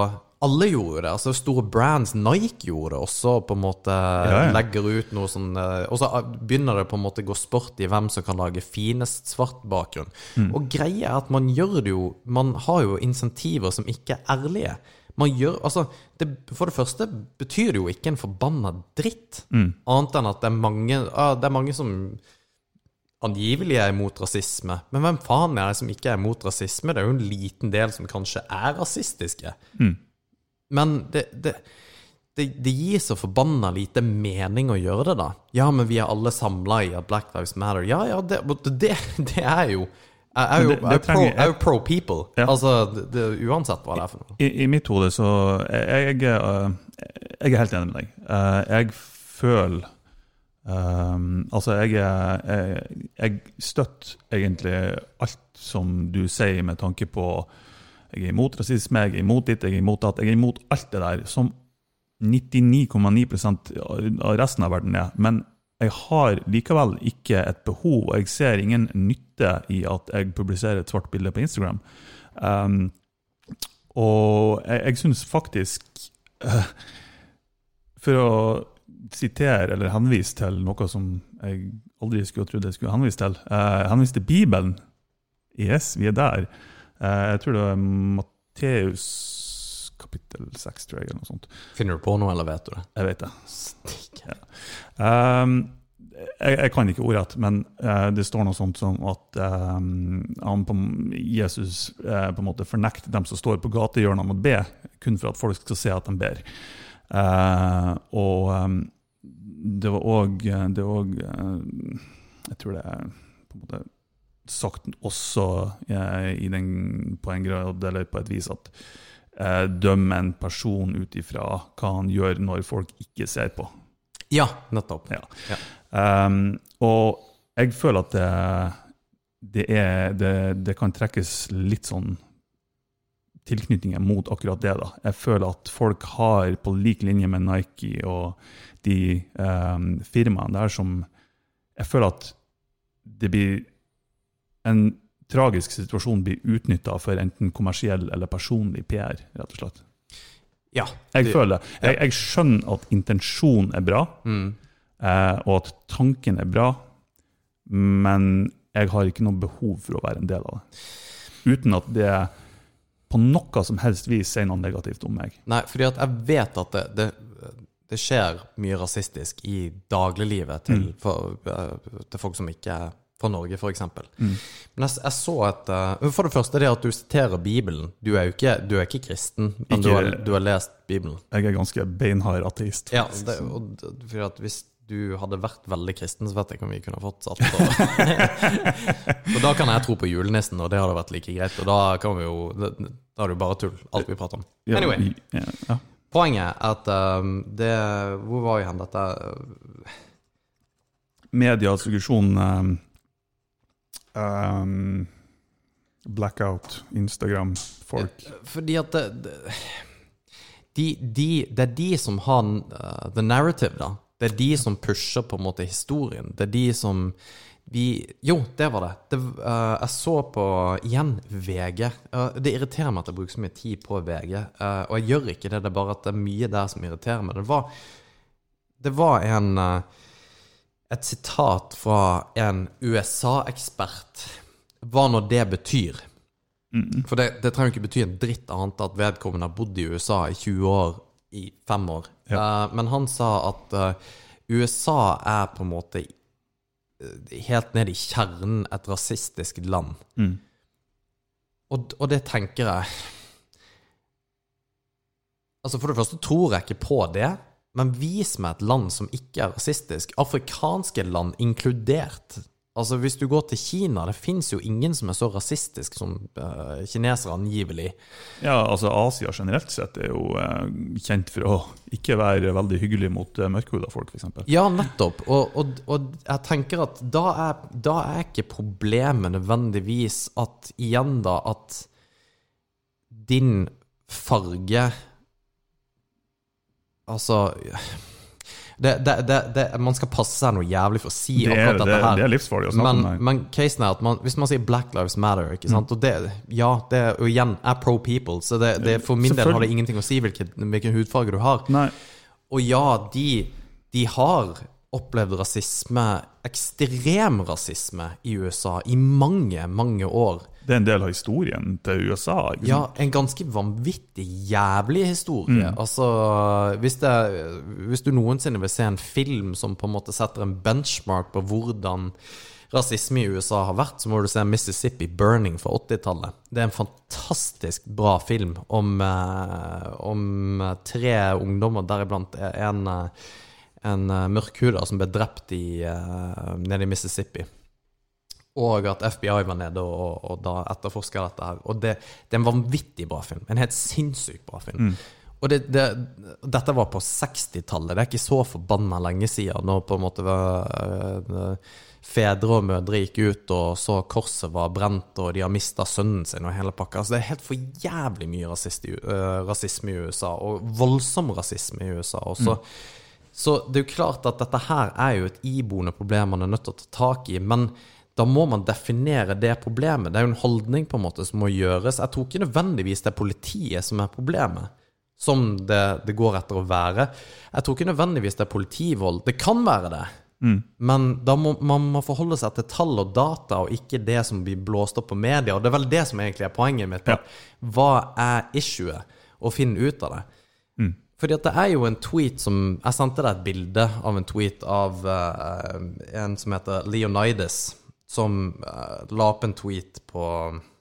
Alle gjorde det. altså Store brands, Nike gjorde det også, på en måte
ja.
legger ut noe sånn eh, Og så begynner det på en måte å gå sport i hvem som kan lage finest svart bakgrunn. Og greia er at man gjør det jo Man har jo insentiver som ikke er ærlige. Man gjør, altså, det, For det første betyr det jo ikke en forbanna dritt, annet enn at det er mange, ah, det er mange som angivelig er imot rasisme. Men hvem faen er det som ikke er imot rasisme? Det er jo en liten del som kanskje er rasistiske. Men det, det, det, det gir så forbanna lite mening å gjøre det, da. Ja, men vi er alle samla i at Black Lives Matter. Ja, ja, det, det, det er jo jeg er jo, jeg pro, jeg er pro people.
Ja.
Altså, uansett hva det er for noe.
I, I mitt hode så jeg, jeg, jeg er helt enig med deg. Eh, Jeg føler ehm, Altså, jeg, jeg, jeg støtter egentlig alt som du sier med tanke på Jeg er imot rasisme, jeg er imot ditt, jeg er imot datt. Jeg er imot alt det der som 99,9% av resten av verden er. Men jeg har likevel ikke et behov, og jeg ser ingen nytte i at jeg publiserer et svart bilde på Instagram. Um, og jeg, jeg syns faktisk uh, For å sitere eller henvise til noe som jeg aldri skulle trodd jeg skulle henvise til. Uh, henvise til Bibelen. Yes, vi er der. Eh, jeg tror det er Matteus kapittel 6, tror jeg, eller noe sånt.
Finner du på noe, eller vet du det?
Jeg vet det. Um, jeg, jeg kan ikke ordrett, men uh, det står noe sånt som at um, han på, Jesus uh, på en måte fornekter dem som står på gatehjørnene og ber, kun for at folk skal se at de ber. Uh, og um, det var òg Det òg Jeg tror det er på en måte sagt også eh, i den, på en grad eller på et vis at eh, dømme en person ut ifra hva han gjør når folk ikke ser på.
Ja, nettopp.
Ja.
Ja.
Um, og jeg føler at det, det, er, det, det kan trekkes litt sånn tilknytninger mot akkurat det. da. Jeg føler at folk har, på lik linje med Nike og de um, firmaene der som Jeg føler at det blir en tragisk situasjon blir utnytta for enten kommersiell eller personlig PR, rett og slett.
Ja.
Jeg føler det. Jeg, jeg skjønner at intensjonen er bra,
Mm.
eh, og at tanken er bra, men jeg har ikke noe behov for å være en del av det. Uten at det på noe som helst vis sier noe negativt om meg.
Nei, fordi at jeg vet at det, det, det skjer mye rasistisk i dagliglivet til, for, eh, til folk som ikke er fra Norge, f.eks. Men jeg, jeg så et eh, For det første, det at du siterer Bibelen. Du er jo ikke, du er ikke kristen, men du, har, du har lest Bibelen.
Jeg er ganske beinhard ateist.
Ja, det, og, for at hvis du hadde vært veldig kristen, så vet jeg ikke om vi kunne fått satt på For da kan jeg tro på julenissen, og det hadde vært like greit. Og da kan vi jo Da er det jo bare tull, alt vi prater om. Anyway.
ja, ja.
Poenget er at um, det Hvor var vi hen? Dette
Medias suggesjon um, um, Blackout, Instagram, folk.
Fordi at det, det, de, de, det er de som har uh, the narrative, da. Det er de som pusher på en måte historien. Det er de som vi Jo, det var det. det uh, jeg så på igjen VG. Uh, det irriterer meg at jeg bruker så mye tid på VG. Uh, og jeg gjør ikke det, det er bare at det er mye der som irriterer meg. Det var, det var en et sitat fra en USA-ekspert. Hva nå det betyr. For det, det trenger jo ikke bety en dritt annet at vedkommende har bodd i USA i 20 år, i fem år. Eh, men han sa at USA er på en måte helt ned i kjernen et rasistisk land.
Mm.
Og, og det tenker jeg Altså For det første tror jeg ikke på det, men vis meg et land som ikke er rasistisk. Afrikanske land inkludert. Altså Hvis du går til Kina, det fins jo ingen som er så rasistisk som uh, kinesere, angivelig.
Ja, altså Asia generelt sett er jo uh, kjent for å ikke være veldig hyggelig mot uh, mørkhuda folk, f.eks.
Ja, nettopp. Og, og, og jeg tenker at da er, da er ikke problemet nødvendigvis at igjen, da, at din farge Altså Det, det, det, man skal passe seg noe jævlig for å si
Det er,
akkurat
det,
dette her.
det er livsfarlig å snakke
Men,
om
men casen er at man, hvis man sier Black Lives Matter, ikke sant? og det, ja, det og igjen er pro people, så det, det, for min del har det ingenting å si hvilken, hvilken hudfarge du har.
Nei,
Og ja, de, de har opplevd rasisme, ekstrem rasisme, i USA i mange, mange år.
det er en del av historien til USA. Ikke
Ja, en ganske vanvittig jævlig historie. Altså, hvis, det, hvis du noensinne vil se en film som på en måte setter en benchmark på hvordan rasisme i USA har vært, så må du se Mississippi Burning fra 80-tallet. Det er en fantastisk bra film om, eh, om tre ungdommer, deriblant en, eh, en eh, mørkhuda som ble drept i, eh, nede i Mississippi. Og at FBI var nede og, og, og da etterforska dette her. Og det, det er en vanvittig bra film. En helt sinnssykt bra film. Og det, det, dette var på 60-tallet. Det er ikke så forbanna lenge siden, når på en måte var, øh, fedre og mødre gikk ut og så korset var brent, og de har mista sønnen sin og hele pakka. Altså, det er helt for jævlig mye rasist i, øh, rasisme i USA, og voldsom rasisme i USA også. Så det er jo klart at dette her er jo et iboende problem man er nødt til å ta tak i. Men da må man definere det problemet. Det er jo en holdning på en måte som må gjøres. Jeg tror ikke nødvendigvis det er politiet som er problemet, som det, det går etter å være. Jeg tror ikke nødvendigvis det er politivold. Det kan være det. Men da må man må forholde seg til tall og data, og ikke det som blir blåst opp på media. Og det er vel det som egentlig er poenget mitt.
Ja.
Hva er issuet? Og finne ut av det. Fordi at det er jo en tweet som Jeg sendte deg et bilde av en tweet av uh, en som heter Leonidas, som uh, la opp en tweet på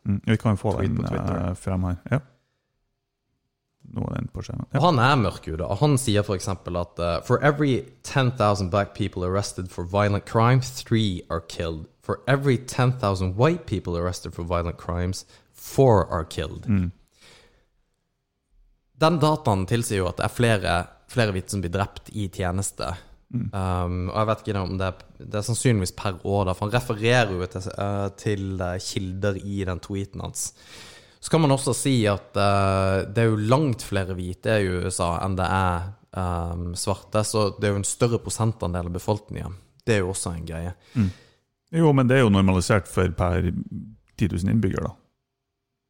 Mm, vi kan få den
uh,
eh, frem her. Ja. Nå er den på skjermen. Ja.
han er mørkhuda. Han sier f.eks. at uh, For every 10,000 black people arrested for violent crimes, three are killed. For every 10,000 white people arrested for violent crimes, four are killed. Den dataen tilsier jo at det er flere, flere hvite som blir drept i tjeneste. Um, og jeg vet ikke om det er, det er sannsynligvis per år, da, for han refererer jo til, uh, til eh, kilder i den tweeten hans. Så kan man også si at uh, det er jo langt flere hvite i USA enn det er um, svarte, så det er jo en større prosentandel av befolkningen. Det er jo også en greie.
Jo, men det er jo normalisert for per 10 000 innbyggere, da.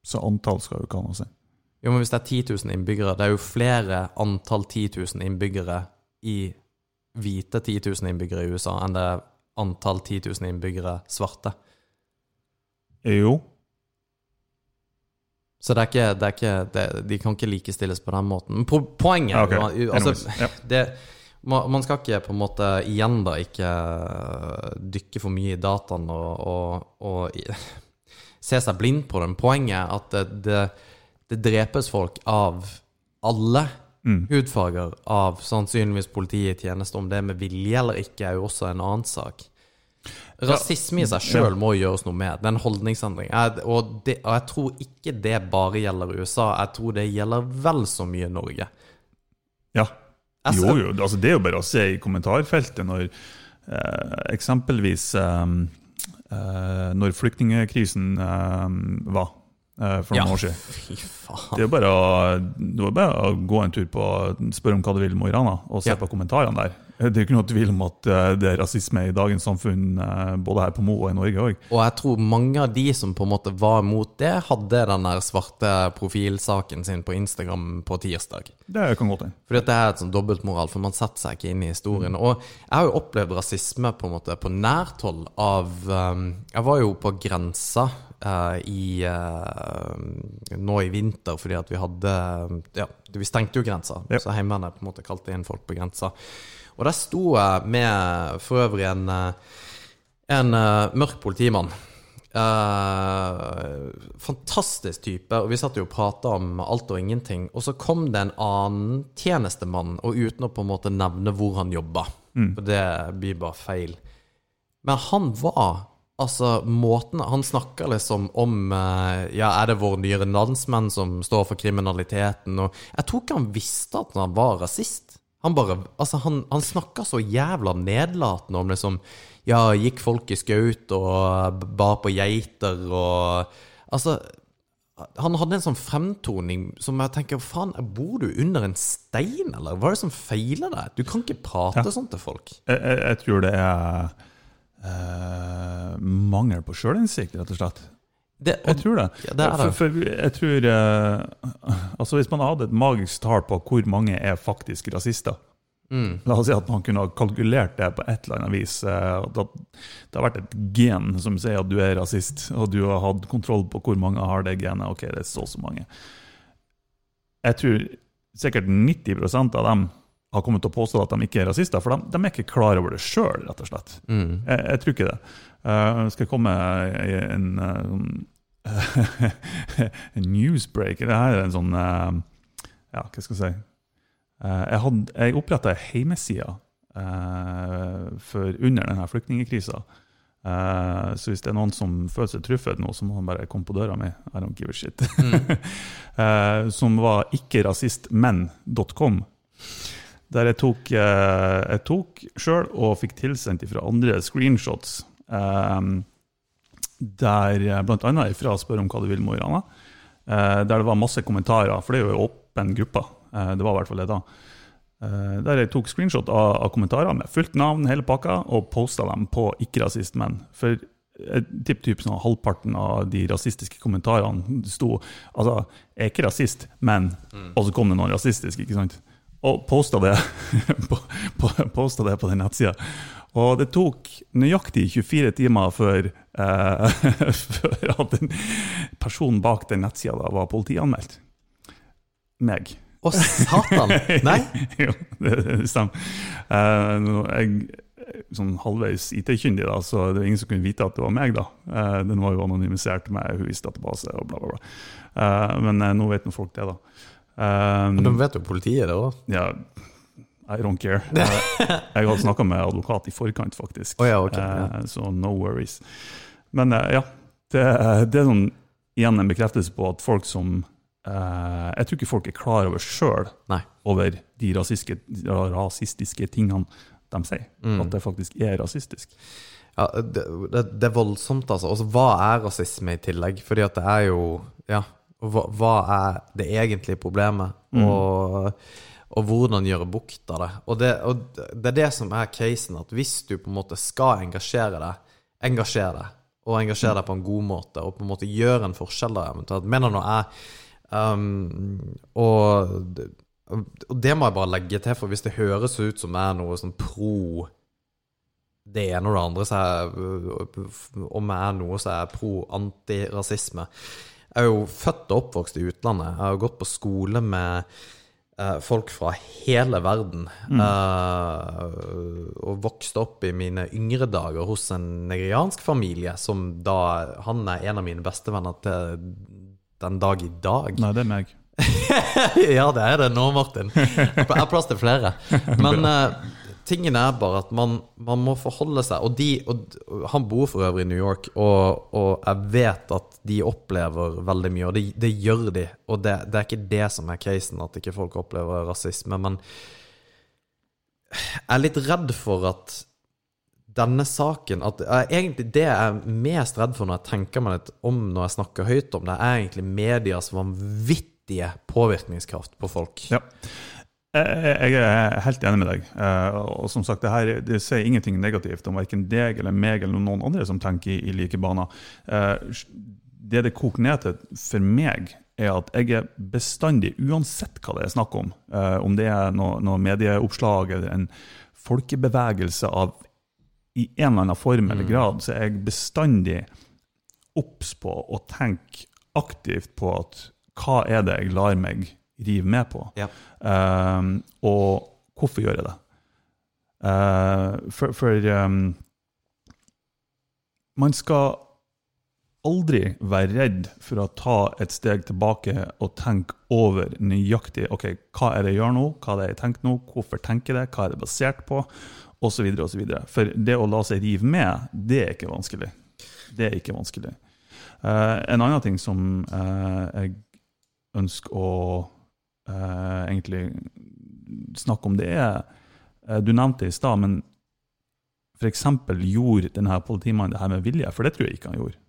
Så antall skal jo ikke ha noe å si.
Jo, men hvis det er 10 000 innbyggere, det er jo flere antall 10 000 innbyggere i hvite 10 000 innbyggere i USA enn det er antall 10 000 innbyggere svarte.
Jo,
Så det er ikke, det er ikke det, De kan ikke likestilles på den måten. Men poenget okay. altså,
ja.
det, man, man skal ikke på en måte igjen da ikke dykke for mye i dataen og, og, og se seg blind på den. Poenget er at det, det, det drepes folk av alle
Mm.
hudfarger av sannsynligvis politiet i tjeneste. Om det er med vilje eller ikke, er jo også en annen sak. Rasisme i seg sjøl må gjøres noe med. Det er en holdningsendring. Jeg, og, det, og jeg tror ikke det bare gjelder USA. Jeg tror det gjelder vel så mye Norge.
ja. Jo, jo. Altså, det er jo bare å se i kommentarfeltet når eh, eksempelvis eh, eh, Når flyktningkrisen eh, var for noen
Ja.
år siden. Det er bare å, det bare å gå en tur på spørre om hva du vil i Mo i Rana, og se
Ja.
på kommentarene der. Det er jo ikke noe tvil om at eh, det er rasisme i dagens samfunn, eh, både her på Mo og i Norge òg.
Og jeg tror mange av de som på en måte var mot det, hadde den der svarte profilsaken sin på Instagram på tirsdag.
Det kan godt hende.
Fordi at det er et sånn dobbeltmoral, for man setter seg ikke inn i historien. Og jeg har jo opplevd rasisme på en måte på nært hold av Jeg var jo på grensa eh, i uh, nå i vinter fordi at vi hadde Ja, vi stengte jo grensa,
Ja.
så Heimevernet på en måte kalte inn folk på grensa. Og der sto jeg med for øvrig en, eh, en mørk politimann. Uh, fantastisk type, og vi satt jo og prata om alt og ingenting. Og så kom det en annen tjenestemann, og uten å på en måte nevne hvor han jobba, for det blir bare feil. Men han var Altså, måten Han snakker liksom om eh, Ja, er det våre nye landsmenn som står for kriminaliteten? Og jeg tror ikke han visste at han var rasist. Han bare Altså, han, han snakka så jævla nedlatende om liksom Ja, gikk folk i skaut og bar på geiter og Altså Han hadde en sånn fremtoning som jeg tenker Faen, bor du under en stein, eller? Hva er det som feiler deg? Du kan ikke prate
Ja.
sånn til folk.
Jeg, jeg, jeg tror det er eh, mangel på sjølinnsikt, rett og slett.
Det,
Jeg tror det.
Ja, det er det.
For, for jeg tror eh, Altså Hvis man hadde et magisk tall på hvor mange er faktisk rasister
mm,
La oss si at man kunne ha kalkulert det på et eller annet vis. eh, at det har vært et gen som sier at du er rasist, og du har hatt kontroll på hvor mange har det genet. Ok, det er så og så mange. Jeg tror sikkert 90% av dem har kommet til å påstå at de ikke er rasister, for de, de er ikke klar over det sjøl, rett og slett.
mm.
Jeg, jeg tror ikke det. Uh, skal jeg komme i en, uh, en newsbreak? Det her er en sånn uh, Ja, hva skal jeg si? Uh, jeg, hadde- jeg oppretta ei hjemmeside under denne flyktningkrisa. Uh, så hvis det er noen som føler seg truffet nå, så må han bare komme på døra mi. I don't give a shit. Uh, som var ikkerasistmenn.com. Der jeg tok, uh, jeg tok sjøl og fikk tilsendt fra andre screenshots. Um, der bl.a. ifra Spør om hva du vil, Mo i Rana. eh, der det var masse kommentarer, for det er jo en åpen gruppe. eh, det var i hvert fall det da. Eh, der jeg tok screenshot av, av kommentarer med fullt navn, hele pakka, og posta dem på ikke-rasistmenn. For jeg typ sånn halvparten av de rasistiske kommentarene sto altså, jeg er ikke rasist, men Og så kom det noen rasistiske, ikke sant? Og posta det posta det på den nettsida. Og det tok nøyaktig 24 timer før, eh, før at den personen bak den nettsida var politianmeldt. Meg.
Å, satan! Nei?
jo, det, det stemmer. Eh, jeg sånn halvveis IT-kyndig, da, så det var ingen som kunne vite at det var meg. da. Eh, den var jo anonymisert med Huis database og bla, bla, bla. Eh, men eh, nå vet nå folk det, da. Eh,
De vet jo politiet det òg.
ja, I don't care. Jeg har snakka med advokat i forkant, faktisk.
Å ja, ok, ja.
Eh, Så no worries. Men eh, ja, det, det er sånn, igjen en bekreftelse på at folk som eh, Jeg tror ikke folk er klar over sjøl over de rasistiske, rasistiske tingene de sier.
Mm.
At det faktisk er rasistisk.
Ja, det, det, det er voldsomt, altså. Og hva er rasisme i tillegg? Fordi at det er jo Ja, hva, hva er det egentlige problemet? Og, og hvordan gjøre bukt av det. Og, det. og det er det som er casen, at hvis du på en måte skal engasjere deg, engasjer deg. Og engasjere deg på en god måte, og på en måte gjøre en forskjell der eventuelt. Mener nå jeg um, og, og det må jeg bare legge til, for hvis det høres ut som jeg er noe sånn pro det ene og det andre, så er, om jeg er noe som er pro antirasisme. Jeg er jo født og oppvokst i utlandet. Jeg har gått på skole med eh, folk fra hele verden. Eh, og vokste opp i mine yngre dager hos en nigeriansk familie, som da Han er en av mine bestevenner til den dag i dag.
Nei, det er meg.
ja, det er det nå, Martin. Jeg har plass til flere. Men eh, tingen er bare at man, man må forholde seg Og, de, og han bor for øvrig i New York, og, og jeg vet at de opplever veldig mye, og det, det gjør de. Og det, det er ikke det som er casen, at ikke folk opplever rasisme. Men jeg er litt redd for at denne saken at jeg, Egentlig det jeg er mest redd for når jeg tenker meg litt om når jeg snakker høyt om det, er egentlig medias vanvittige påvirkningskraft på folk.
Ja. Jeg, er helt enig med deg. Eh, Og som sagt, det her det sier ingenting negativt om verken deg eller meg eller noen andre som tenker i, i like baner. Eh, Det det koker ned til for meg, er at jeg er bestandig, uansett hva det er snakk om, eh, om det er noe, noe medieoppslag eller en folkebevegelse av i en eller annen form eller grad, så er jeg bestandig obs på å tenke aktivt på at hva er det jeg lar meg rive med på?
Ja.
Um, og hvorfor gjør jeg det? Uh, for for um, man skal aldri være redd for å ta et steg tilbake og tenke over nøyaktig ok, hva er det jeg gjør nå, hva er det jeg tenker nå, hvorfor tenker jeg det, hva er det basert på, osv. osv. For det å la seg rive med, det er ikke vanskelig. Det er ikke vanskelig. Uh, en annen ting som uh, jeg ønsker å egentlig snakke om, det er eh, Du nevnte det i stad, men f.eks. gjorde denne politimannen det her med vilje? For det tror jeg ikke han gjorde.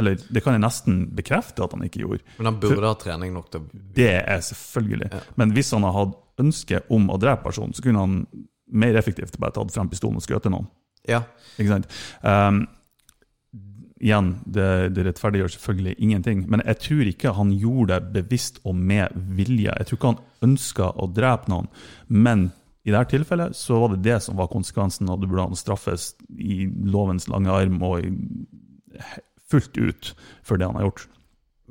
Eller det kan jeg nesten bekrefte at han ikke gjorde.
Men han burde ha trening nok til
Det er selvfølgelig. Men hvis han hadde hatt ønske om å drepe personen, så kunne han mer effektivt bare tatt frem pistolen og skutt noen.
Ja.
Ikke sant? Um, igjen, det, det rettferdiggjør selvfølgelig ingenting, men jeg tror ikke han gjorde det bevisst og med vilje. Jeg tror ikke han ønska å drepe noen, men i dette tilfellet så var det det som var konsekvensen, og det burde han straffes i lovens lange arm og fullt ut for det han har gjort.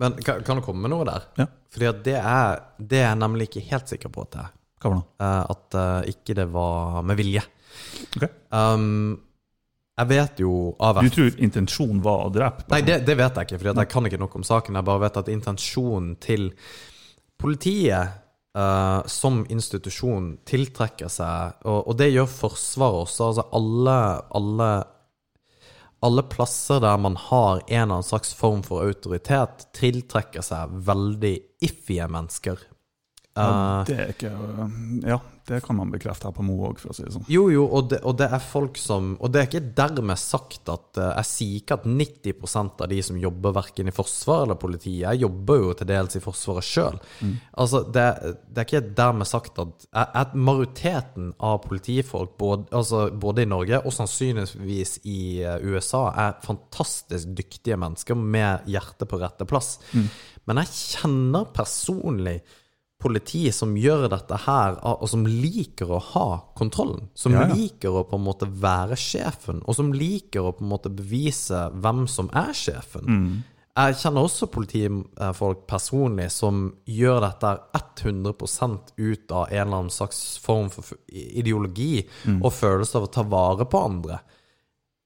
Men kan, kan det komme med noe der?
Ja.
Fordi det er, det er jeg nemlig ikke helt sikker på at det er.
Hva var det?
Eh, at uh, ikke det var med vilje.
Ok.
Um, jeg vet jo av
Du tror intensjonen var å drepe?
Nei, det, det vet jeg ikke, for jeg kan ikke noe om saken. Jeg bare vet at intensjonen til politiet uh, som institusjon tiltrekker seg Og, og det gjør Forsvaret også. Altså alle, alle, alle plasser der man har en eller annen slags form for autoritet, tiltrekker seg veldig iffige mennesker.
Ja,
Eh,
det er ikke Ja, det kan man bekrefte her på Mo òg, for å si det sånn.
Jo, jo, og det, og det er folk som Og det er ikke dermed sagt at eh, Jeg sier ikke at 90% av de som jobber verken i Forsvaret eller politiet Jeg jobber jo til dels i Forsvaret sjøl. Altså, det, det er ikke dermed sagt at, at majoriteten av politifolk, både, altså, både i Norge og sannsynligvis i eh, USA, er fantastisk dyktige mennesker med hjertet på rette plass. Men jeg kjenner personlig politi som gjør dette her, og som liker å ha kontrollen. Som
Ja, ja.
liker å på en måte være sjefen, og som liker å på en måte bevise hvem som er sjefen.
Mm.
Jeg kjenner også politifolk personlig som gjør dette 100 ut av en eller annen slags form for ideologi
Mm.
og følelse av å ta vare på andre.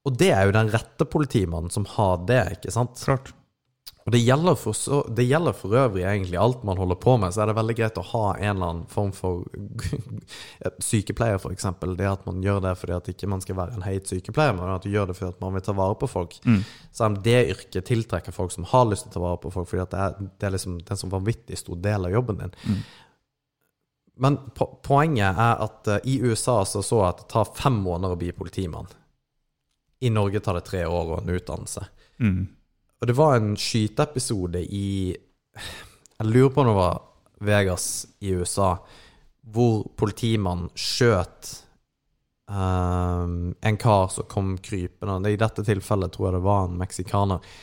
Og det er jo den rette politimannen som har det, ikke sant?
Klart.
Og det gjelder, for så, det gjelder for øvrig egentlig alt man holder på med, så er det veldig greit å ha en eller annen form for sykepleier, eksempel. Det at man gjør det fordi at ikke man skal være en heit sykepleier, men at du gjør det fordi at man vil ta vare på folk. Selv om det yrket tiltrekker folk som har lyst til å ta vare på folk, fordi det er, det er liksom en sånn vanvittig stor del av jobben din. Men po poenget er at uh, i USA så så at det tar fem måneder å bli politimann. I Norge tar det tre år og en utdannelse.
Mm.
Og det var en skyteepisode i Jeg lurer på om det var Vegas i USA, hvor politimannen skjøt um, en kar som kom krypende. I dette tilfellet tror jeg det var en meksikaner.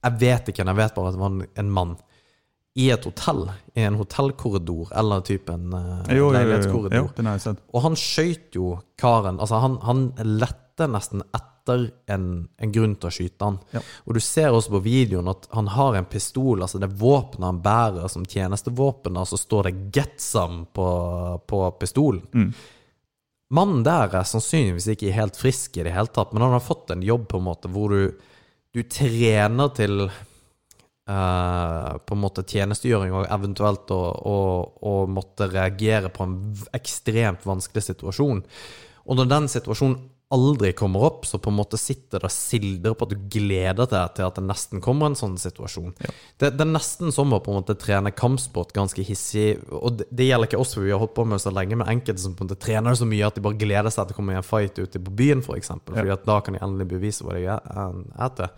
Jeg vet ikke, jeg vet bare at det var en, mann. I et hotell, i en hotellkorridor, eller en uh, leilighetskorridor. Og han skjøt jo karen. Altså, han, han lette nesten etter en, en grunn til å skyte han.
Ja.
Og du ser også på videoen at han har en pistol, altså det våpenet han bærer som tjenestevåpen, og så står det 'Get some' på, på pistolen.
Mm.
Mannen der er sannsynligvis ikke helt frisk i det hele tatt, men han har fått en jobb på en måte hvor du, du trener til Uh, på en måte tjenestegjøring og eventuelt å, å, å måtte reagere på en ekstremt vanskelig situasjon. Og når den situasjonen aldri kommer opp, så på en måte sitter det silder på at du gleder deg til at det nesten kommer en sånn situasjon. Det, det er nesten som å på en måte trene kampsport ganske hissig. Og det, det gjelder ikke oss, for vi har holdt på med så lenge, men enkelte som på en måte trener så mye at de bare gleder seg til å komme i en fight ute på byen, f.eks. For eksempel, fordi at da kan de endelig bevise hva de er til.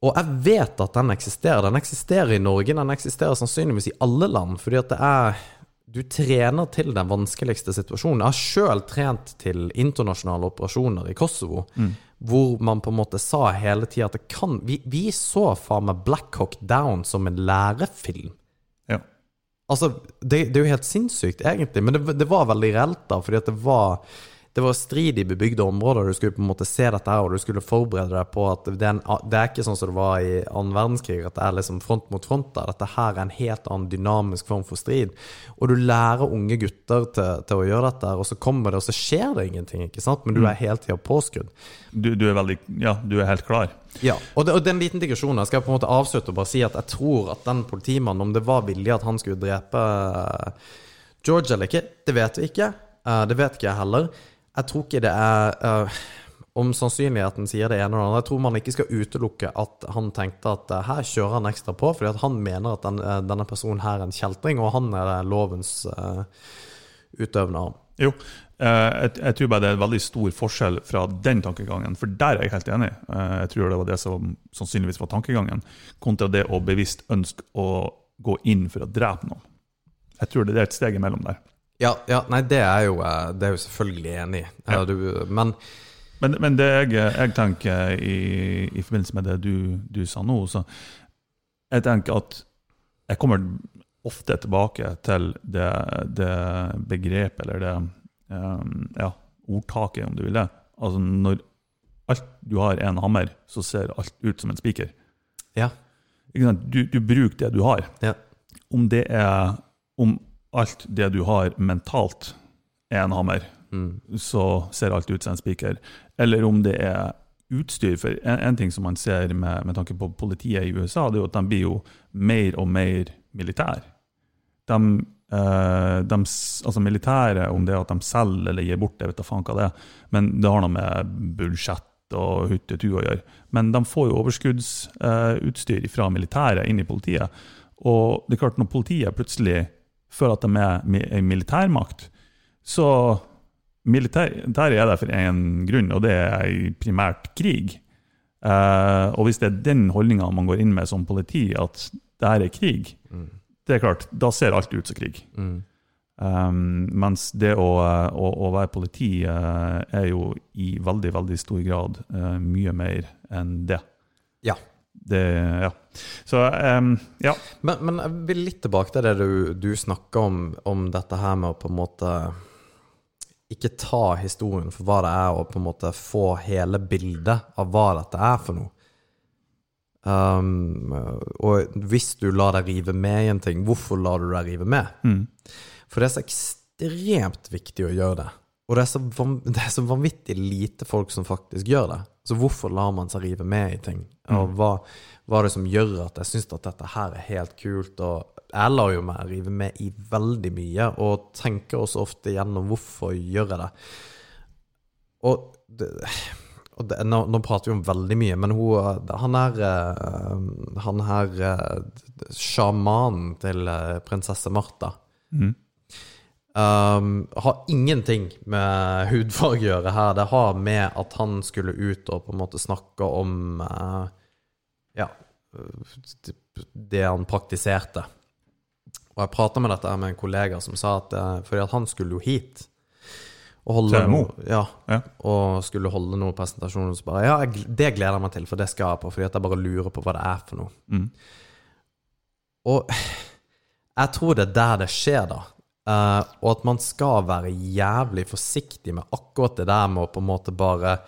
Og jeg vet at den eksisterer. Den eksisterer i Norge, den eksisterer sannsynligvis i alle land, fordi at det er Du trener til den vanskeligste situasjonen. Jeg har sjøl trent til internasjonale operasjoner i Kosovo, hvor man på en måte sa hele tida at det kan Vi, vi så faen meg Black Hawk Down som en lærefilm.
Ja.
Altså, det, det er jo helt sinnssykt, egentlig, men det, det var veldig reelt, da, fordi at det var det var strid i bebygde områder. Du skulle på en måte se dette her, og du skulle forberede deg på at det er, en, det er ikke sånn som det var i annen verdenskrig, at det er liksom front mot front. der. Dette her er en helt annen dynamisk form for strid. Og du lærer unge gutter til, til å gjøre dette, og så kommer det, og så skjer det ingenting. ikke sant? Men du er hele tida påskrudd.
Du, du er veldig Ja, du er helt klar.
Ja, og det, og en liten digresjon. Jeg skal på en måte avslutte og bare si at jeg tror at den politimannen, om det var vilje at han skulle drepe eh, George eller ikke, det vet vi ikke. Eh, det vet ikke jeg heller. Jeg tror ikke det er uh, Om sannsynligheten sier det ene eller annet. Jeg tror man ikke skal utelukke at han tenkte at uh, her kjører han ekstra på, fordi at han mener at den, uh, denne personen her er en kjeltring, og han er lovens utøvende arm.
Jo, jeg, jeg tror bare det er en veldig stor forskjell fra den tankegangen, for der er jeg helt enig. Jeg tror det var det som sannsynligvis var tankegangen, kontra det å bevisst ønske å gå inn for å drepe noen. Jeg tror det er et steg imellom der.
Ja, ja, nei, det er jo, eh, det er jo selvfølgelig enig i.
Ja.
Men
Men, men det jeg, jeg tenker i, i forbindelse med det du, du sa nå, så jeg tenker at jeg kommer ofte tilbake til det, det begrepet, eller det um, ja, ordtaket, om du vil det. Altså når alt du har er en hammer, så ser alt ut som en spiker.
Ja.
Du, du bruker det du har.
Ja.
Om det er om alt det du har mentalt er en hammer,
Mm.
så ser alt ut som en spiker. Eller om det er utstyr. For en, en ting som man ser med, med tanke på politiet i USA, det er jo at de blir jo mer og mer militær. De, eh, de, altså militære, om det er at de selger eller gir bort, jeg vet da faen hva det er, men det har noe med budsjett og huttetu å gjøre. Men de får jo overskuddsutstyr fra militæret inn i politiet. Og det er klart, når politiet plutselig føler at de er en militærmakt, så militær, der er det for en grunn, og det er primært krig. Eh, og hvis det er den holdninga man går inn med som politi, at det her er krig,
Mm.
det er klart, da ser alt ut som krig.
Mm.
Um, mens det å, å, å være politi uh, er jo i veldig, veldig stor grad uh, mye mer enn det.
Ja.
Det ja. Så um, ja.
Men, men jeg vil litt tilbake til det du, du snakka om, om dette her med å på en måte ikke ta historien for hva det er, og på en måte få hele bildet av hva dette er for noe. Um, og hvis du lar deg rive med i en ting, hvorfor lar du deg rive med?
Mm.
For det er så ekstremt viktig å gjøre det. Og det er, så det er så vanvittig lite folk som faktisk gjør det. Så hvorfor lar man seg rive med i ting? Og hva, hva er det som gjør at jeg syns at dette her er helt kult? Og jeg lar jo meg rive med i veldig mye, og tenker også ofte gjennom hvorfor gjør jeg det. Og, det, og det, nå, nå prater vi om veldig mye, men hun, han er eh, Han her eh, sjamanen til eh, prinsesse Martha
Mm.
Um, har ingenting med hudfarge å gjøre her. Det har med at han skulle ut og på en måte snakke om uh, Ja, det han praktiserte. Og jeg prata med dette med en kollega som sa at uh, fordi at han skulle jo hit og holde noe, ja,
Ja.
og skulle holde noen presentasjoner. Så bare Ja, jeg, det gleder jeg meg til, for det skal jeg på. Fordi at jeg bare lurer på hva det er for noe.
Mm.
Og jeg tror det er der det skjer, da. Eh, og at man skal være jævlig forsiktig med akkurat det der med å på en måte bare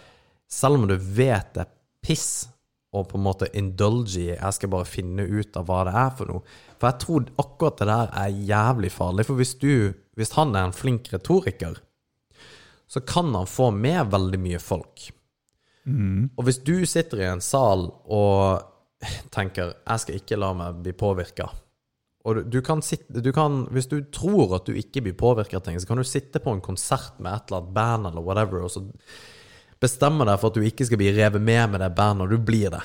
Selv om du vet det er piss, og på en måte indulge i Jeg skal bare finne ut av hva det er for noe. For jeg tror akkurat det der er jævlig farlig. For hvis du Hvis han er en flink retoriker, så kan han få med veldig mye folk.
Mm.
Og hvis du sitter i en sal og tenker 'jeg skal ikke la meg bli påvirka' Og du, kan sitte du kan, Hvis du tror at du ikke blir påvirka av ting, så kan du sitte på en konsert med et eller annet band eller whatever, og så bestemme deg for at du ikke skal bli revet med med det bandet, og du blir det.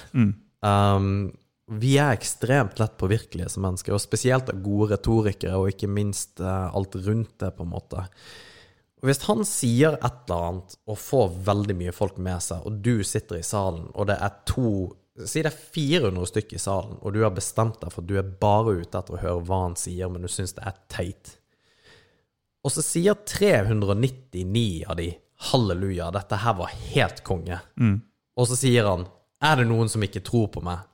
Um, vi er ekstremt lett påvirkelige som mennesker, og spesielt av gode retorikere, og ikke minst uh, alt rundt det, på en måte. Og Hvis han sier et eller annet og får veldig mye folk med seg, og du sitter i salen, og det er to Si det er 400 stykker i salen, og du har bestemt deg for at du er bare ute etter å høre hva han sier, men du syns det er teit. Og så sier 399 av de halleluja, dette her var helt konge. Og så sier han er det noen som ikke tror på meg?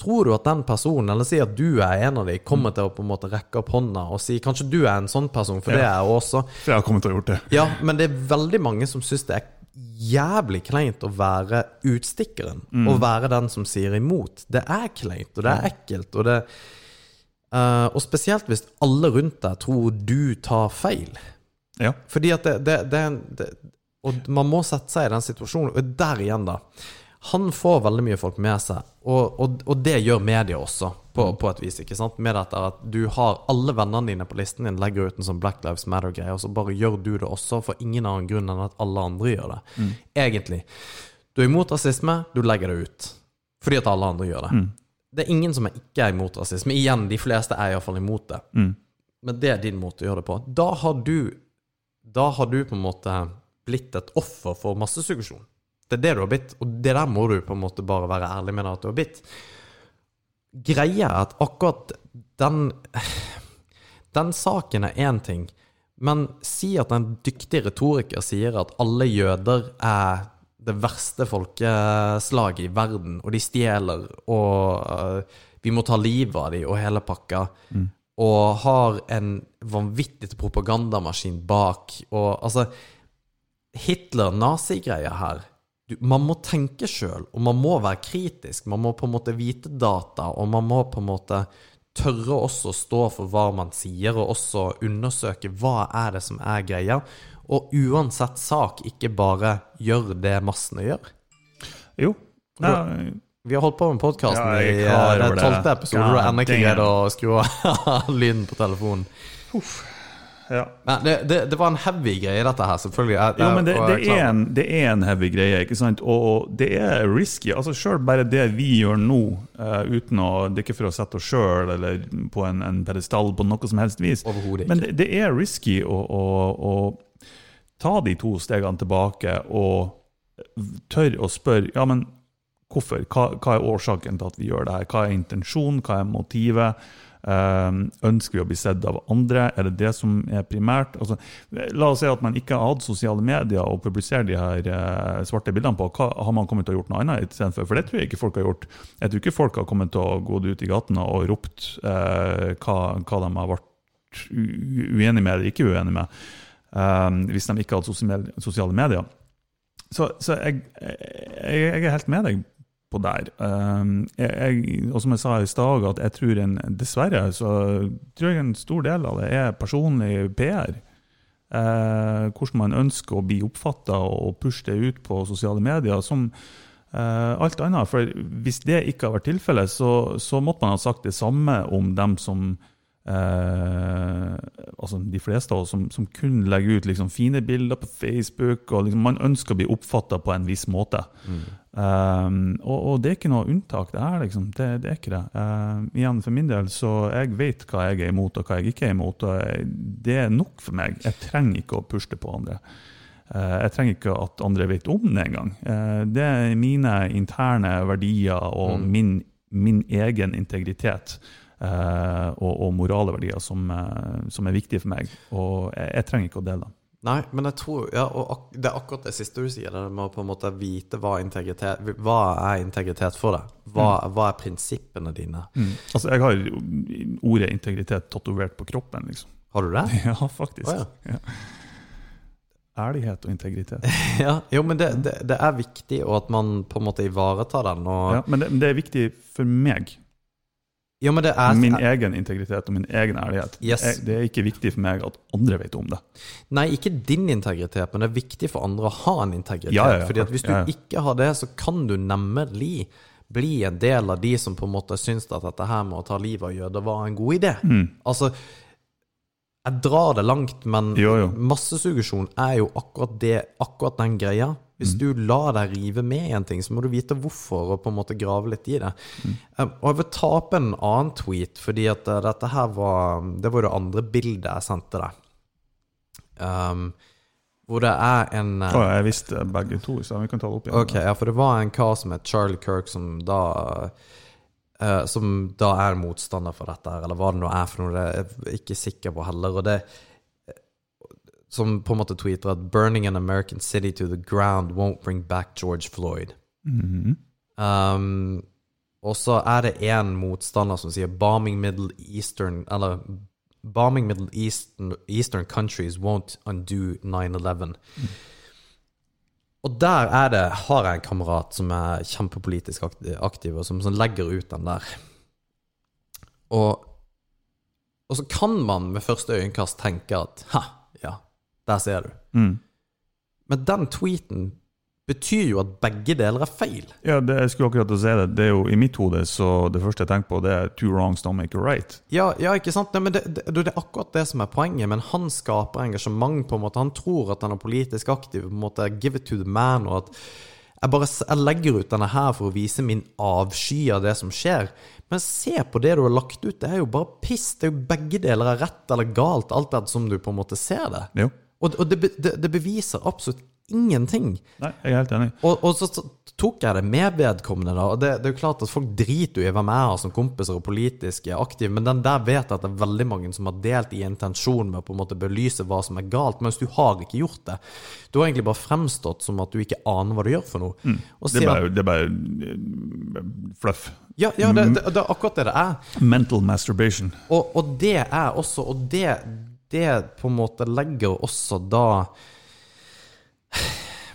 Tror du at den personen, eller si at du er en av de, kommer til å på en måte rekke opp hånda og si kanskje du er en sånn person, for det er jeg også.
For jeg har kommet til å gjort det.
Ja, men det er veldig mange som syns det er jævlig kleint å være utstikkeren. Å være den som sier imot. Det er kleint, og det er ekkelt, og det uh, Og spesielt hvis alle rundt deg tror du tar feil.
Ja.
Fordi at det, det, det, det Og man må sette seg i den situasjonen. Og der igjen, da. Han får veldig mye folk med seg, og, og, og det gjør media også, på, på et vis. ikke sant? Med dette at du har alle vennene dine på listen din, legger ut en sånn Black Lives Matter-greie, og så bare gjør du det også, for ingen annen grunn enn at alle andre gjør det. Egentlig. Du er imot rasisme, du legger det ut. Fordi at alle andre gjør det. Det er ingen som er ikke er imot rasisme. Igjen, de fleste er iallfall imot det.
Mm.
Men det er din måte å gjøre det på. Da har du da har du på en måte blitt et offer for massesuggesjon. Det er det du har blitt, og det der må du på en måte bare være ærlig med deg at du har blitt. Greia er at akkurat den Den saken er én ting, men si at en dyktig retoriker sier at alle jøder er det verste folkeslaget i verden, og de stjeler, og uh, vi må ta livet av dem og hele pakka, og har en vanvittig propagandamaskin bak, og altså Hitler-nazi-greia her du, Man må tenke sjøl, og man må være kritisk. Man må på en måte vite data, og man må på en måte tørre også å stå for hva man sier, og også undersøke hva er det som er greia. Og uansett sak, ikke bare gjør det massene gjør.
Jo. Ja,
Vi har holdt på med podkasten
Ja,
i eh, tolvte episode, og ennå ikke greid å skru av lyden på telefonen.
Ja.
Men det, det, det var en heavy greie, dette her, selvfølgelig. Jeg-
Jo, men det, det, er en, det er en heavy greie, ikke sant? Og, det er risky. altså Selv bare det vi gjør nå, uh, uten å Det ikke for å sette oss sjøl eller på en, en pedestall på noe som helst vis, men det, det er risky å, å, å ta de to stegene tilbake og tørre å spørre ja, men hvorfor? Hva, hva er årsaken til at vi gjør det her? Hva er intensjonen? Hva er motivet? Um, ønsker vi å bli sett av andre? Er det det som er primært? Altså, la oss si at man ikke har hatt sosiale medier og publiserer de her eh, svarte bildene på. Hva, har man kommet til å gjort noe annet istedenfor? For det tror jeg ikke folk har gjort. Jeg tror ikke folk har kommet til å gå ut i gatene og ropt eh, hva, hva de har vært uenige med eller ikke uenige med, eh, hvis de ikke har hatt sosiale medier. Så, så jeg, jeg, jeg er helt med deg på der. Um, jeg, jeg, og som jeg sa i stad, at jeg tror en, dessverre så tror jeg en stor del av det er personlig PR. Eh, hvordan man ønsker å bli oppfatta og pushe det ut på sosiale medier. som eh, alt annet. For hvis det ikke har vært tilfellet, så, så måtte man ha sagt det samme om dem som eh, altså de fleste av oss som, som kun legger ut liksom fine bilder på Facebook. og liksom Man ønsker å bli oppfatta på en viss måte. Um, og, og det er ikke noe unntak, det er, liksom, Det, det er ikke det. Uh, igjen, for min del, så jeg vet hva jeg er imot og hva jeg ikke er imot. og jeg, Det er nok for meg. Jeg trenger ikke å pushe det på andre. Uh, jeg trenger ikke at andre vet om det engang. Uh, det er mine interne verdier og min, min egen integritet. uh, og, og morale verdier som, uh, som er viktige for meg. Og jeg, jeg trenger ikke å dele dem.
Nei, men jeg tror ja, og Det er akkurat det siste du sier. Det med å på en måte vite hva, integritet, hva er integritet for deg. Hva, hva er prinsippene dine?
Altså, Jeg har ordet integritet tatovert på kroppen. liksom.
Har du det?
Ja, faktisk.
Oh,
ja. Ærlighet og integritet.
Ja, jo, men det, det, det er viktig, og at man på en måte ivaretar den. Og,
Ja, men det, men det er viktig for meg.
Det er
Min egen integritet og min egen ærlighet.
Yes.
Det er ikke viktig for meg at andre vet om det.
Nei, ikke din integritet, men det er viktig for andre å ha en integritet.
Ja, ja, ja,
Fordi at hvis du
ja, ja.
ikke har det, så kan du nemlig bli en del av de som på en måte syns at dette her med å ta livet av jøder var en god idé.
Mm.
Altså, jeg drar det langt, men
Jo, jo.
massesuggesjon er jo akkurat, det, akkurat den greia. Hvis du lar deg rive med i en ting, så må du vite hvorfor, og på en måte grave litt i det. Mm. og jeg vil ta opp en annen tweet, fordi at uh, dette her var Det var det andre bildet jeg sendte deg. Um, hvor det er en
Å, jeg visste begge to, så vi kan ta det opp igjen.
Ok, ja, for det var en kar som het Charlie Kirk, som da uh, Som da er motstander for dette, eller hva det nå er for noe. Det er jeg ikke sikker på heller. Og det Som på en måte tweeter at 'Burning an American city to the ground won't bring back George Floyd'.
Mhm.
Um, og så er det én motstander som sier 'Bombing Middle Eastern' Eller 'Bombing Middle Eastern, Eastern countries won't undo 9-11'. Og der er det, har jeg en kamerat som er kjempepolitisk aktiv, og som, som legger ut den der. Og, og så kan man med første øyekast tenke at ha, der ser du.
Mm.
Men den tweeten betyr jo at begge deler er feil.
Ja, det, jeg skulle akkurat si det. Det er jo I mitt hode så det første jeg tenker på, det er 'two wrongs don't make a right'.
Ja, ja ikke sant? Nei, men det, det, det er akkurat det som er poenget. Men han skaper engasjement på en måte. Han tror at han er politisk aktiv. på en måte Give it to the man. Og at jeg bare jeg legger ut denne her for å vise min avsky av det som skjer. Men se på det du har lagt ut. Det er jo bare piss. Det er jo Begge deler er rett eller galt, alt etter som du på en måte ser det.
Jo.
Og, og det, det, det beviser absolutt ingenting.
Nei, jeg er helt enig.
Og, og så, så tok jeg det med vedkommende, da. Og det, det er jo klart at folk driter jo i hvem jeg har som kompiser og politisk aktiv, men den der vet jeg at det er veldig mange som har delt i intensjon med å på en måte belyse hva som er galt, mens du har ikke gjort det. Du har egentlig bare fremstått som at du ikke aner hva du gjør for noe.
Mm. Det er
sier
bare, eh, fluff.
ja, ja det, det, det er akkurat det det er.
Mental masturbation.
Og, og det er også Og det, det på en måte legger også da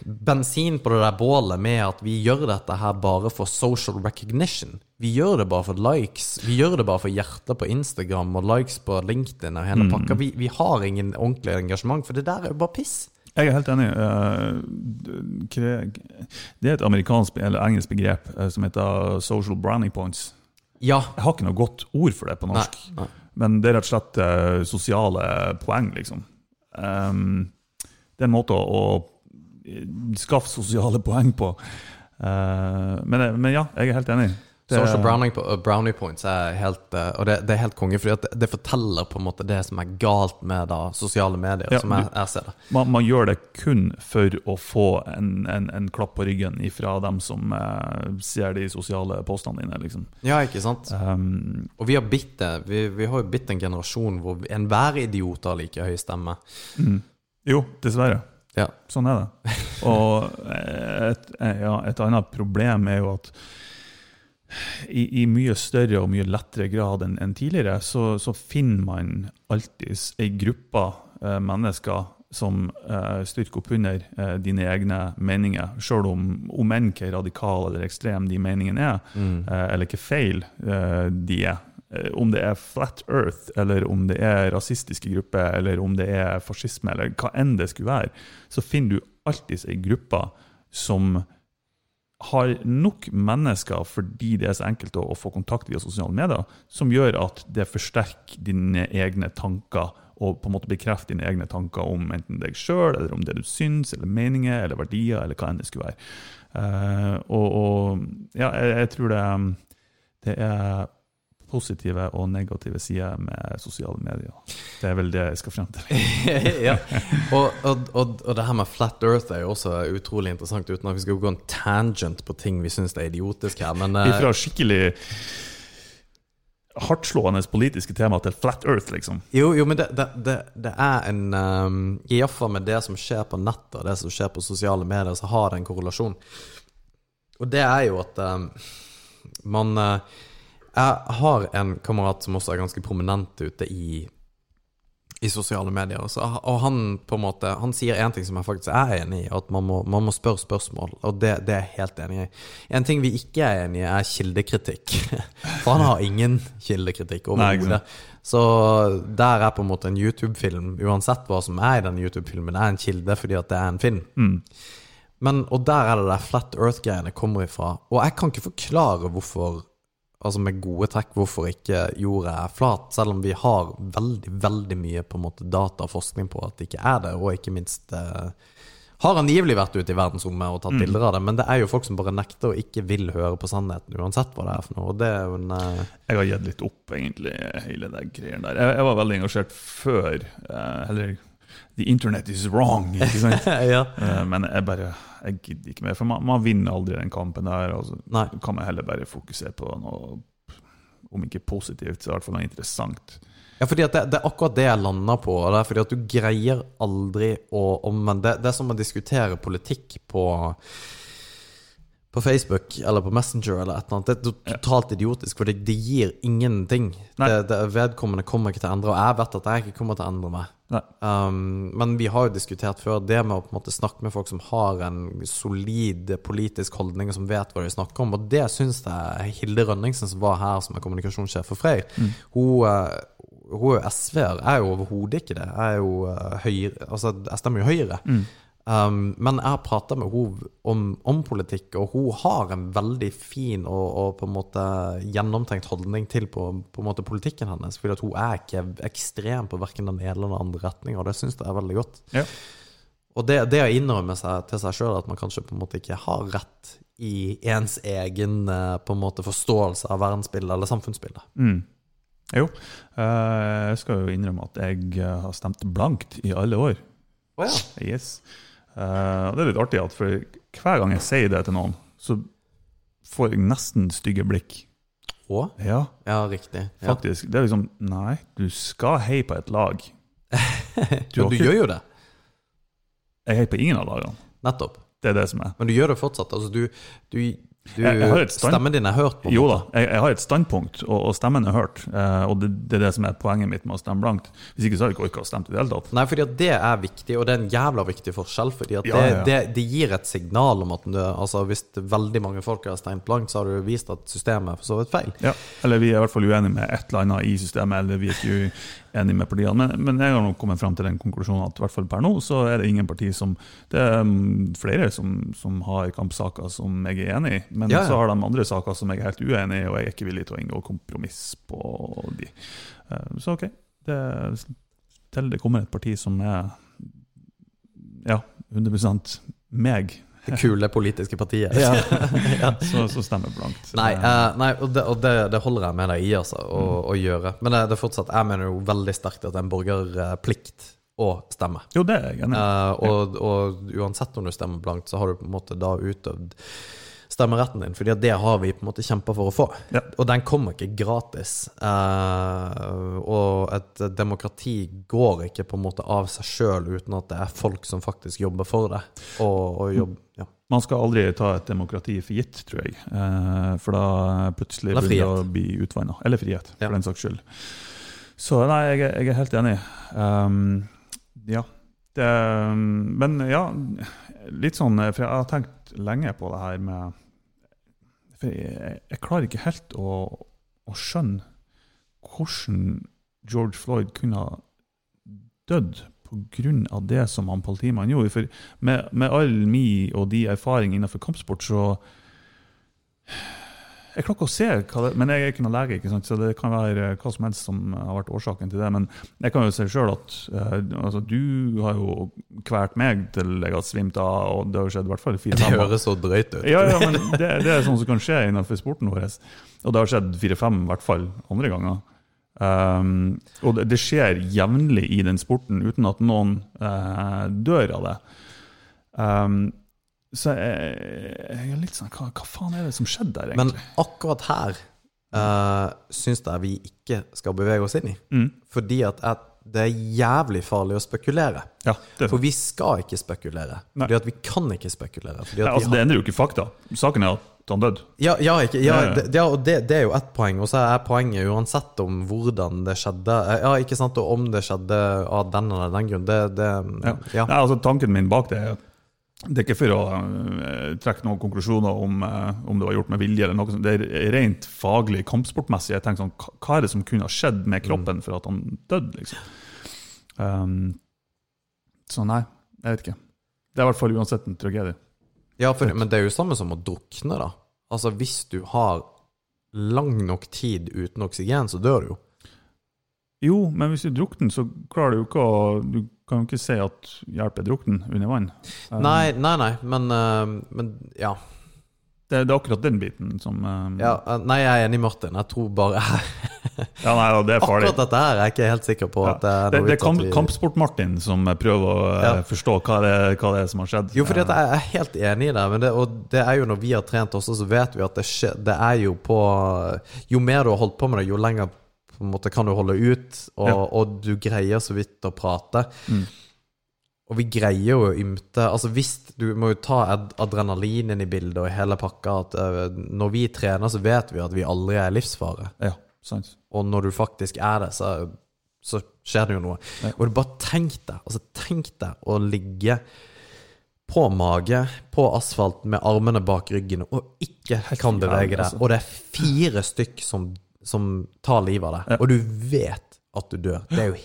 bensin på det der bålet med at vi gjør dette her bare for social recognition. Vi gjør det bare for likes. Vi gjør det bare for hjerter på Instagram og likes på LinkedIn og hele pakka. Vi, vi har ingen ordentlig engasjement, for det der er jo bare piss.
Jeg er helt enig. Eh, Det er et amerikansk eller engelsk begrep eh, som heter social branding points.
Ja.
Jeg har ikke noe godt ord for det på
Nei.
norsk,
nei.
Men det er rett og slett uh, sosiale poeng, liksom. Um, det er en måte å, å skaffe sosiale poeng på. Uh, men, men ja, jeg er helt enig.
Social brownie, uh, brownie points er helt uh, Og det, det er helt konge, fordi det, det forteller på en måte det som er galt med da, sosiale medier,
Ja,
som jeg, jeg ser det.
Man, man gjør det kun for å få en, en, en klapp på ryggen fra dem som eh, ser de sosiale postene dine. liksom.
Ja, ikke sant?
Um,
Og vi har bitt det. Vi, vi har jo bitt en generasjon hvor enhver idiot har like høy stemme.
mm. Jo, dessverre.
Ja.
Sånn er det. Og et, ja, et annet problem er jo at i, i mye større og mye lettere grad enn en tidligere, så, så finner man alltids ei gruppe eh, mennesker som eh, styrker opp under eh, dine egne meninger, sjøl om, om enn hvor radikal eller ekstrem de meningene er, eh, eller hvor feil eh, de er. Eh, Om det er flat earth, eller om det er rasistiske grupper, eller om det er fascisme, eller hva enn det skulle være, så finner du alltids ei gruppe som har nok mennesker fordi det er så enkelt å, få kontakt via sosiale medier, som gjør at det forsterker dine egne tanker og på en måte bekrefter dine egne tanker om enten deg sjøl, eller om det du syns, eller meninger, eller verdier, eller hva enn det skulle være. Uh, og, og ja, jeg, jeg tror det, det er positive og negative sider med sosiale medier. Det er vel det jeg skal frem til.
ja. og, og, og, og det her med flat earth er jo også utrolig interessant, uten at vi skal gå en tangent på ting vi syns er idiotisk her, men uh...
Ifra skikkelig hardtslående politiske tema til flat earth, liksom.
Jo, jo, men det, det, det, det er en um, Iallfall med det som skjer på nettet, det som skjer på sosiale medier, så har det en korrelasjon. Og det er jo at um, man uh, Jeg har en kamerat som også er ganske prominent ute i i sosiale medier. Også. og han på en måte Han sier én ting som jeg faktisk er enig i, at man må, man må spørre spørsmål. Og det, det er jeg helt enig i. En ting vi ikke er enig i, er kildekritikk. For han har ingen kildekritikk overhodet. Så der er på en måte en YouTube-film, uansett hva som er i den YouTube-filmen, er en kilde fordi at det er en film.
Mm.
Men, og der er det der Flat Earth-greiene kommer ifra. Og jeg kan ikke forklare hvorfor Altså med gode trekk hvorfor ikke jorda er flat, selv om vi har veldig, veldig mye på en måte data og forskning på at det ikke er det, og ikke minst eh, har angivelig vært ute i verdensrommet og tatt
Mm.
bilder av det, men det er jo folk som bare nekter og ikke vil høre på sannheten, uansett hva det er for noe. Og det er jo en eh,
Jeg har gitt litt opp, egentlig, hele den greien der. Jeg, jeg var veldig engasjert før. eh, eller The internet is wrong, ikke sant?
Ja.
Eh, men jeg bare Jeg gidder ikke mer, for man, man vinner aldri den kampen der. Altså,
Nei.
kan man heller bare fokusere på noe om ikke positivt, så i hvert fall noe interessant.
Ja, fordi det, det er akkurat det jeg lander på. Det er fordi at du greier aldri å omvende det, det er som å diskutere politikk på på Facebook eller på Messenger eller et eller annet. Det er totalt idiotisk, for det, det gir ingenting. Det, det, vedkommende kommer ikke til å endre, og jeg vet at jeg ikke kommer til å endre meg. Um, men vi har jo diskutert før det med å på en måte snakke med folk som har en solid politisk holdning, og som vet hva de snakker om. Og det syns jeg Hilde Rønningsen, som var her som er kommunikasjonssjef for Freyr, hun, eh, hun er jo SV-er. Jeg er jo overhodet ikke det. Jeg er jo eh, høyre Altså, jeg stemmer jo Høyre. Um, men jeg har prata med henne om, om politikk, og hun har en veldig fin og, og på en måte gjennomtenkt holdning til på, på en måte politikken hennes. Fordi at hun er ikke ekstrem på verken den ene eller den andre retninga, og det syns jeg er veldig godt.
Ja.
Og det, det å innrømme seg til seg sjøl at man kanskje på en måte ikke har rett i ens egen eh, på en måte forståelse av verdensbildet eller samfunnsbildet.
Mm. Jo, eh, jeg skal jo innrømme at jeg eh, har stemt blankt i alle år.
Oh, ja.
Yes. Og det er litt artig at for hver gang jeg sier det til noen, så får jeg nesten stygge blikk.
Å?
Ja,
Ja, riktig. Ja.
faktisk. Det er liksom Nei, du skal heie på et lag.
Du,
har
du gjør jo det.
Jeg heier på ingen av lagene.
Nettopp.
Det er det som er.
Men du gjør det fortsatt. Altså, du, du, du
Jeg-
Stemmen din er hørt, på
Jo da, jeg, jeg har et standpunkt, og, og stemmen er hørt. eh, og det, det er det som er poenget mitt med å stemme blankt. Hvis ikke så har jeg ikke orka å stemme i det hele tatt.
Nei, fordi det er viktig, og det er en jævla viktig forskjell. Fordi
Ja,
det,
ja.
Det, det gir et signal om at du, altså, hvis veldig mange folk har stemt blankt, så har du vist at systemet er for så vidt feil.
Ja, Eller vi er i hvert fall uenige med et eller annet i systemet, eller vi er ikke enige med partiene. Men, men jeg har nok kommet fram til den konklusjonen at i hvert fall per nå så er det ingen parti som Det er mm, flere som, som har kampsaker som jeg er enig i, men
Ja, ja.
så har de andre saker som jeg er helt uenig i, og jeg er ikke villig til å inngå kompromiss på de. Eh, Så OK. Det, til det kommer et parti som er ja, 100 meg,
kule politiske partiet.
Ja.
Ja.
så, så stemmer blankt.
Nei,
Eh,
eh, nei og, det, og det, det holder jeg med deg i, altså, å, å gjøre. Men det, det er fortsatt, jeg mener jo veldig sterkt at det er en borgerplikt å stemme.
Jo, det er jeg enig i.
Eh, og, og uansett om du stemmer blankt, så har du på en måte da utøvd stemmeretten din. Fordi det har vi på en måte kjempa for å få.
Ja.
Og den kommer ikke gratis. Uh, og et demokrati går ikke på en måte av seg sjøl uten at det er folk som faktisk jobber for det. Og, og jobb, ja.
Man skal aldri ta et demokrati for gitt, tror jeg. Uh, for da plutselig
Eller
begynner det bli utvanna. Eller frihet,
Ja.
for den saks skyld. Så nei, jeg, jeg er helt enig. Um, ja. Det, men ja, litt sånn For jeg har tenkt lenge på det her med For jeg, jeg klarer ikke helt å, å skjønne hvordan George Floyd kunne ha dødd pga. det som han politimannen gjorde. For med, med all mi og de erfaring innenfor kampsport, så Jeg klarer ikke å se hva det Men jeg er ikke noen lege, ikke sant? så det kan være hva som helst som har vært årsaken til det. Men jeg kan jo se sjøl at uh, altså, du har jo kvalt meg til jeg har svimt av, og det har jo skjedd i hvert fall
Det
fire-fem
høres så drøyt ut.
ja, ja, men det, det er sånn som kan skje innenfor sporten vår. Og det har skjedd fire-fem, i hvert fall andre ganger. Um, og det, det skjer jevnlig i den sporten uten at noen uh, dør av det. Um, så jeg, jeg er litt sånn hva, hva faen er det som skjedde der, egentlig?
Men akkurat her uh, syns jeg vi ikke skal bevege oss inn i.
Mm.
Fordi at det er jævlig farlig å spekulere.
ja, det,
For vi skal ikke spekulere.
Nei.
Fordi at vi kan ikke spekulere. At vi
altså, det endrer jo ikke fakta. Saken er at han døde.
Ja, ja, ikke, ja, det, det, det er jo ett poeng, og så er poenget uansett om hvordan det skjedde. Eh, Ja, ikke sant, og om det skjedde av den eller den grunn. Det, det
Ja.
ja.
Nei, altså, tanken min bak det er det er ikke for å eh, trekke noen konklusjoner om, eh, om det var gjort med vilje. eller noe sånt. Det er rent faglig, kampsportmessig. Jeg tenker sånn, hva- Hva er det som kunne ha skjedd med kroppen for at han døde? liksom? Um, så nei, jeg vet ikke. Det er i hvert fall uansett en tragedie.
Ja, for, men det er jo samme som å drukne, da. Altså, hvis du har lang nok tid uten oksygen, så dør du jo.
Jo, men hvis du drukner, så klarer du jo ikke å Du kan jo ikke si at hjelp er drukten under vann. Um,
Nei, nei, nei, men, eh, men ja.
Det, det er akkurat den biten som um,
ja. eh, Nei, jeg er enig i Martin. Jeg tror bare
ja, nei, det er farlig.
Akkurat dette her er jeg ikke helt sikker på
Ja.
det er
Det, det er kamp, Kampsport-Martin som prøver å eh,
Ja.
forstå hva det, hva det er som har skjedd.
Jo, at jeg er helt enig i det, men det, og det er jo når vi har trent også, så vet vi at det, skje, det er jo på Jo mer du har holdt på med det, jo lenger på en måte kan du holde ut, og,
Ja.
og du greier så vidt å prate.
Mm.
Og vi greier jo å ymte Altså hvis Du må jo ta ad adrenalin inn i bildet og hele pakka. At uh, når vi trener, så vet vi at vi aldri er i livsfare.
Ja, sant.
Og når du faktisk er det, så, så skjer det jo noe.
Ja.
Og du bare tenk deg Altså tenk deg å ligge på mage på asfalt med armene bak ryggen og ikke kan bevege deg.
altså.
Og det er fire stykk som, som tar livet av deg.
Ja.
Og du vet at du dør. Det er jo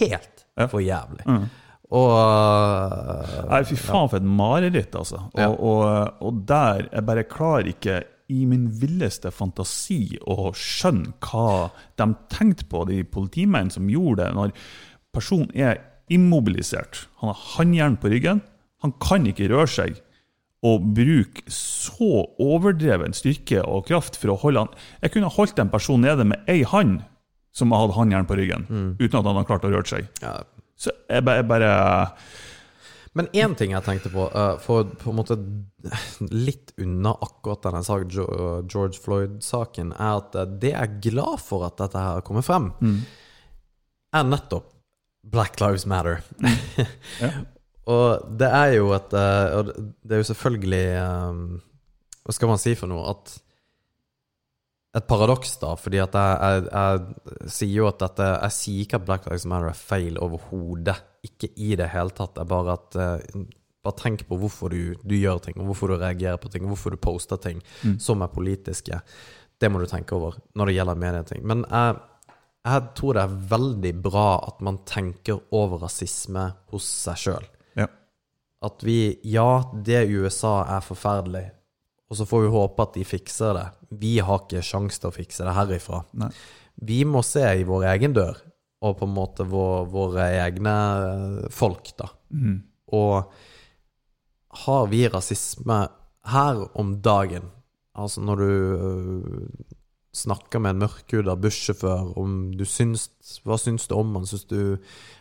helt
Ja.
for jævlig.
Mm.
Og
Nei, fy faen, for et mareritt, altså. Og,
Ja.
og, og der Jeg bare klarer ikke i min villeste fantasi å skjønne hva de tenkte på, de politimennene som gjorde det, når personen er immobilisert. Han har håndjern på ryggen, han kan ikke røre seg. Og bruke så overdreven styrke og kraft for å holde han Jeg kunne holdt en person nede med ei hand som hadde håndjern på ryggen, uten at han hadde klart å røre seg.
ja,
Så jeg jeg bare
Men én ting jeg tenkte på, eh, for på en måte litt unna akkurat denne saken, George Floyd-saken, er at eh, det jeg er glad for at dette her kommer frem, er nettopp Black Lives Matter.
Ja.
Og det er jo et eh, Og det er jo selvfølgelig eh, Hva skal man si for noe? At et paradoks, da, fordi at jeg, jeg, jeg sier jo at dette Jeg sier ikke at Black Lives Matter er feil overhodet. Ikke i det hele tatt. Det er bare at eh, Bare tenk på hvorfor du, du gjør ting, og hvorfor du reagerer på ting, og hvorfor du poster ting som er politiske. Det må du tenke over når det gjelder medieting. Men jeg, jeg tror det er veldig bra at man tenker over rasisme hos seg sjøl. At vi Ja, det USA er forferdelig, og så får vi håpe at de fikser det. Vi har ikke sjanse til å fikse det herifra.
Nei.
Vi må se i vår egen dør, og på en måte vår, våre egne eh, folk, da.
Mm.
Og har vi rasisme her om dagen? Altså når du øh, snakker med en mørkhuda bussjåfør om du syns Hva syns du om han? Syns du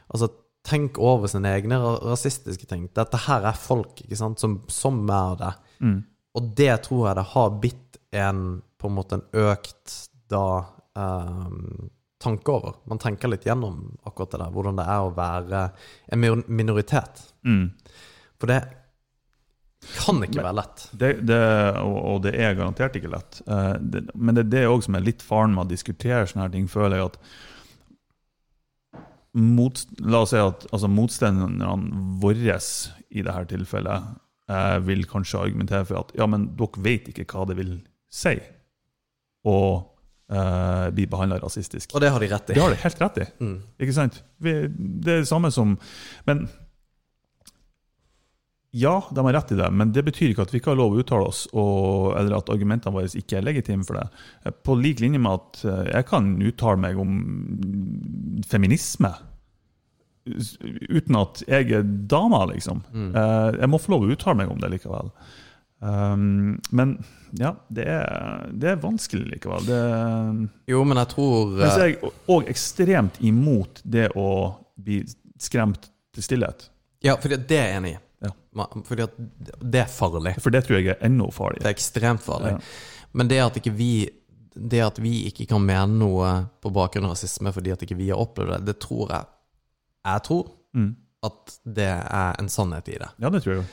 Altså, tenk over sine egne rasistiske ting. Dette her er folk, ikke sant, som, som er det.
Mm.
Og det tror jeg det har bitt en på en måte en økt da ehm, tanke over. Man tenker litt gjennom akkurat det der, hvordan det er å være en minoritet.
Mm.
For det kan ikke være lett.
Det, det, og, og det er garantert ikke lett. Uh, det, men det er det òg som er litt faren med å diskutere sånne her ting, føler jeg at mot, La oss si at altså, motstanderne våre i dette tilfellet eh, vil kanskje argumentere for at ja, men dere vet ikke hva det vil si å eh, bli behandla rasistisk.
Og det har de rett i.
Det har de helt rett i.
Mm.
Ikke sant? Vi, det er det samme som Men ja, de har rett i det, men det betyr ikke at vi ikke har lov å uttale oss, og, eller at argumentene våre ikke er legitime for det. På lik linje med at eh, jeg kan uttale meg om feminisme uten at jeg er dama, liksom. Mm. Jeg må få lov å uttale meg om det likevel. Um, men ja, det er, det er vanskelig likevel. Det
Jo, men jeg tror
men så
eh,
er jeg òg ekstremt imot det å bli skremt til stillhet.
Ja, for at det er jeg enig i. Fordi at det er farlig.
For det tror jeg er enda
Det er ekstremt farlig.
Ja.
Men det at vi Det at vi ikke kan mene noe på bakgrunn av rasisme fordi at ikke vi har opplevd det, det tror jeg Jeg tror
Mm.
at det er en sannhet i det.
Ja, det tror jeg jo.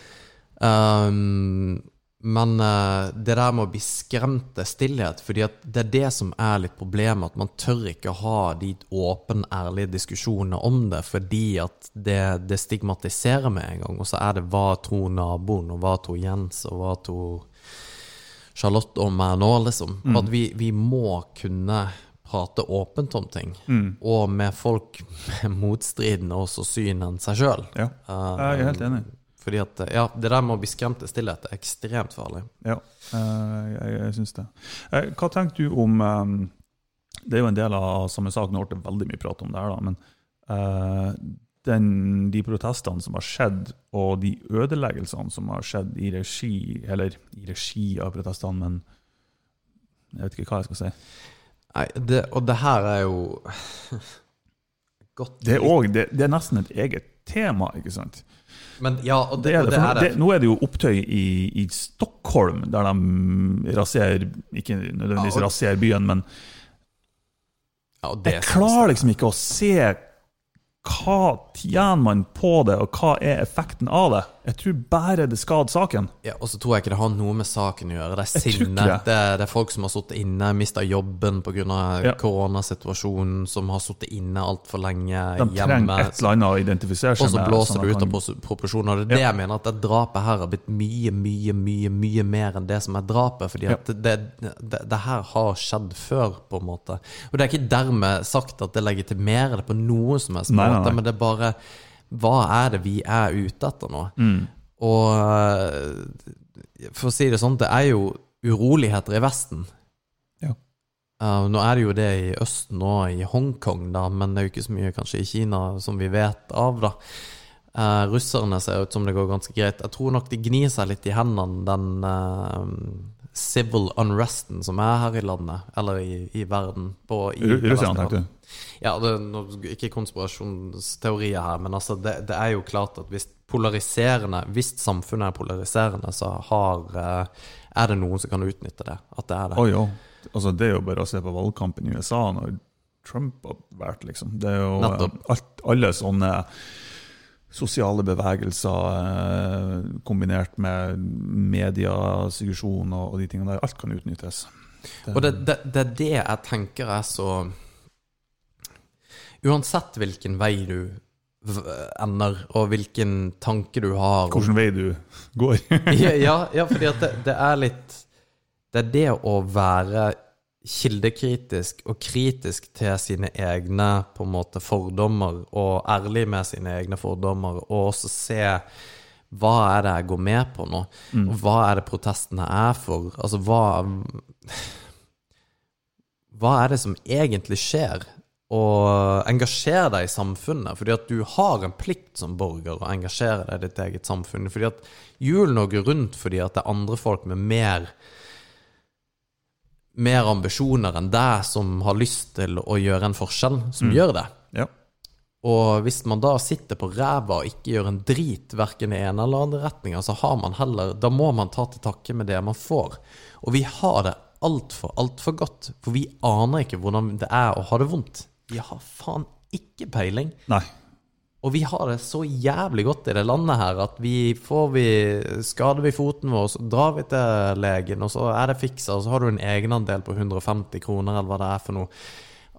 Um, men uh, det der med å bli skremt til stillhet, fordi det er det som er litt problemet, at man tør ikke ha de åpen, ærlige diskusjonene om det, fordi at det, det stigmatiserer med en gang. Og så er det hva tror naboen, og hva tror Jens, og hva tror Charlotte om meg nå, liksom. Mm. at vi, vi må kunne prate åpent om ting, og med folk med motstridende også syn enn seg sjøl.
Ja. Jeg er helt enig.
Fordi at, ja, Det der med å bli skremt til stillhet er ekstremt farlig.
Ja, eh, jeg, jeg syns det. Eh, Hva tenker du om eh, Det er jo en del av samme sak, nå ble det veldig mye prat om det her, da, men den, de protestene som har skjedd, og de ødeleggelsene som har skjedd i regi Eller i regi av protestene, men jeg vet ikke hva jeg skal si.
Nei, det, og det her er jo godt
Det er, også, det, det er nesten et eget tema, ikke sant?
Men ja, og det,
Det er
og
det,
det
for
er det.
det, nå er det jo opptøy i, i Stockholm, der de raserer Ikke nødvendigvis
Ja,
raserer byen, men
Ja, og det
jeg klarer liksom ikke å se hva tjener man på det, og hva er effekten av det. Jeg tror bare det skader saken.
Ja, og så tror jeg ikke det har noe med saken å gjøre. Det er sinne.
det.
Det. er, folk som har sittet inne, mista jobben pga.
Ja.
koronasituasjonen, som har sittet inne altfor lenge
De
hjemme.
trenger et eller annet å identifisere
Og så blåser det ut av proporsjoner. Det er det jeg mener, at det drapet her har blitt mye, mye, mye mye mer enn det som er drapet. Fordi at det, det, det her har skjedd før, på en måte. Og det er ikke dermed sagt at det legitimerer det på noen som helst måte, men det er bare Hva er det vi er ute etter nå?
Mm.
Og eh, for å si det sånn, det er jo uroligheter i Vesten.
Ja.
Uh, nå er det jo det i Østen og i Hongkong, da, men det er jo ikke så mye kanskje i Kina som vi vet av, da. Uh, russerne ser ut som det går ganske greit. Jeg tror nok de gnir seg litt i hendene, den, uh, civil unresten som er her i landet, eller i, i verden på, i
Ru- Russland, tenkte du?
Ja, det, nå, ikke konspirasjonsteorier her, men altså det, det er jo klart at hvis polariserende Hvis samfunnet er polariserende, så har, eh, er det noen som kan utnytte det. At det er det.
Oh, jo. Altså, det er jo bare å se på valgkampen i USA når Trump har vært, liksom. Det er jo eh, alt, alle sånne sosiale bevegelser eh, kombinert med mediesuggesjon og, og de tingene der. Alt kan utnyttes.
Og det, det, det er det jeg tenker er så Uansett hvilken vei du ender, og hvilken tanke du har
Hvilken vei du går.
ja, ja, fordi at det, det er litt Det er det å være kildekritisk og kritisk til sine egne på en måte fordommer, og ærlig med sine egne fordommer, og også se hva er det jeg går med på nå? Og hva er det protestene er for? Altså, hva Hva er det som egentlig skjer? Og engasjere deg i samfunnet, fordi at du har en plikt som borger å engasjere deg i ditt eget samfunn. Fordi at hjulene går rundt fordi at det er andre folk med mer mer ambisjoner enn deg som har lyst til å gjøre en forskjell, som gjør det.
Ja.
Og hvis man da sitter på ræva og ikke gjør en drit, verken i ene eller andre retninga, så har man heller Da må man ta til takke med det man får. Og vi har det altfor, altfor godt. For vi aner ikke hvordan det er å ha det vondt. Vi har faen ikke peiling.
Nei.
Og vi har det så jævlig godt i det landet her at vi får vi Skader vi foten vår, så drar vi til legen, og så er det fiksa, og så har du en egenandel på 150 kroner, eller hva det er for noe.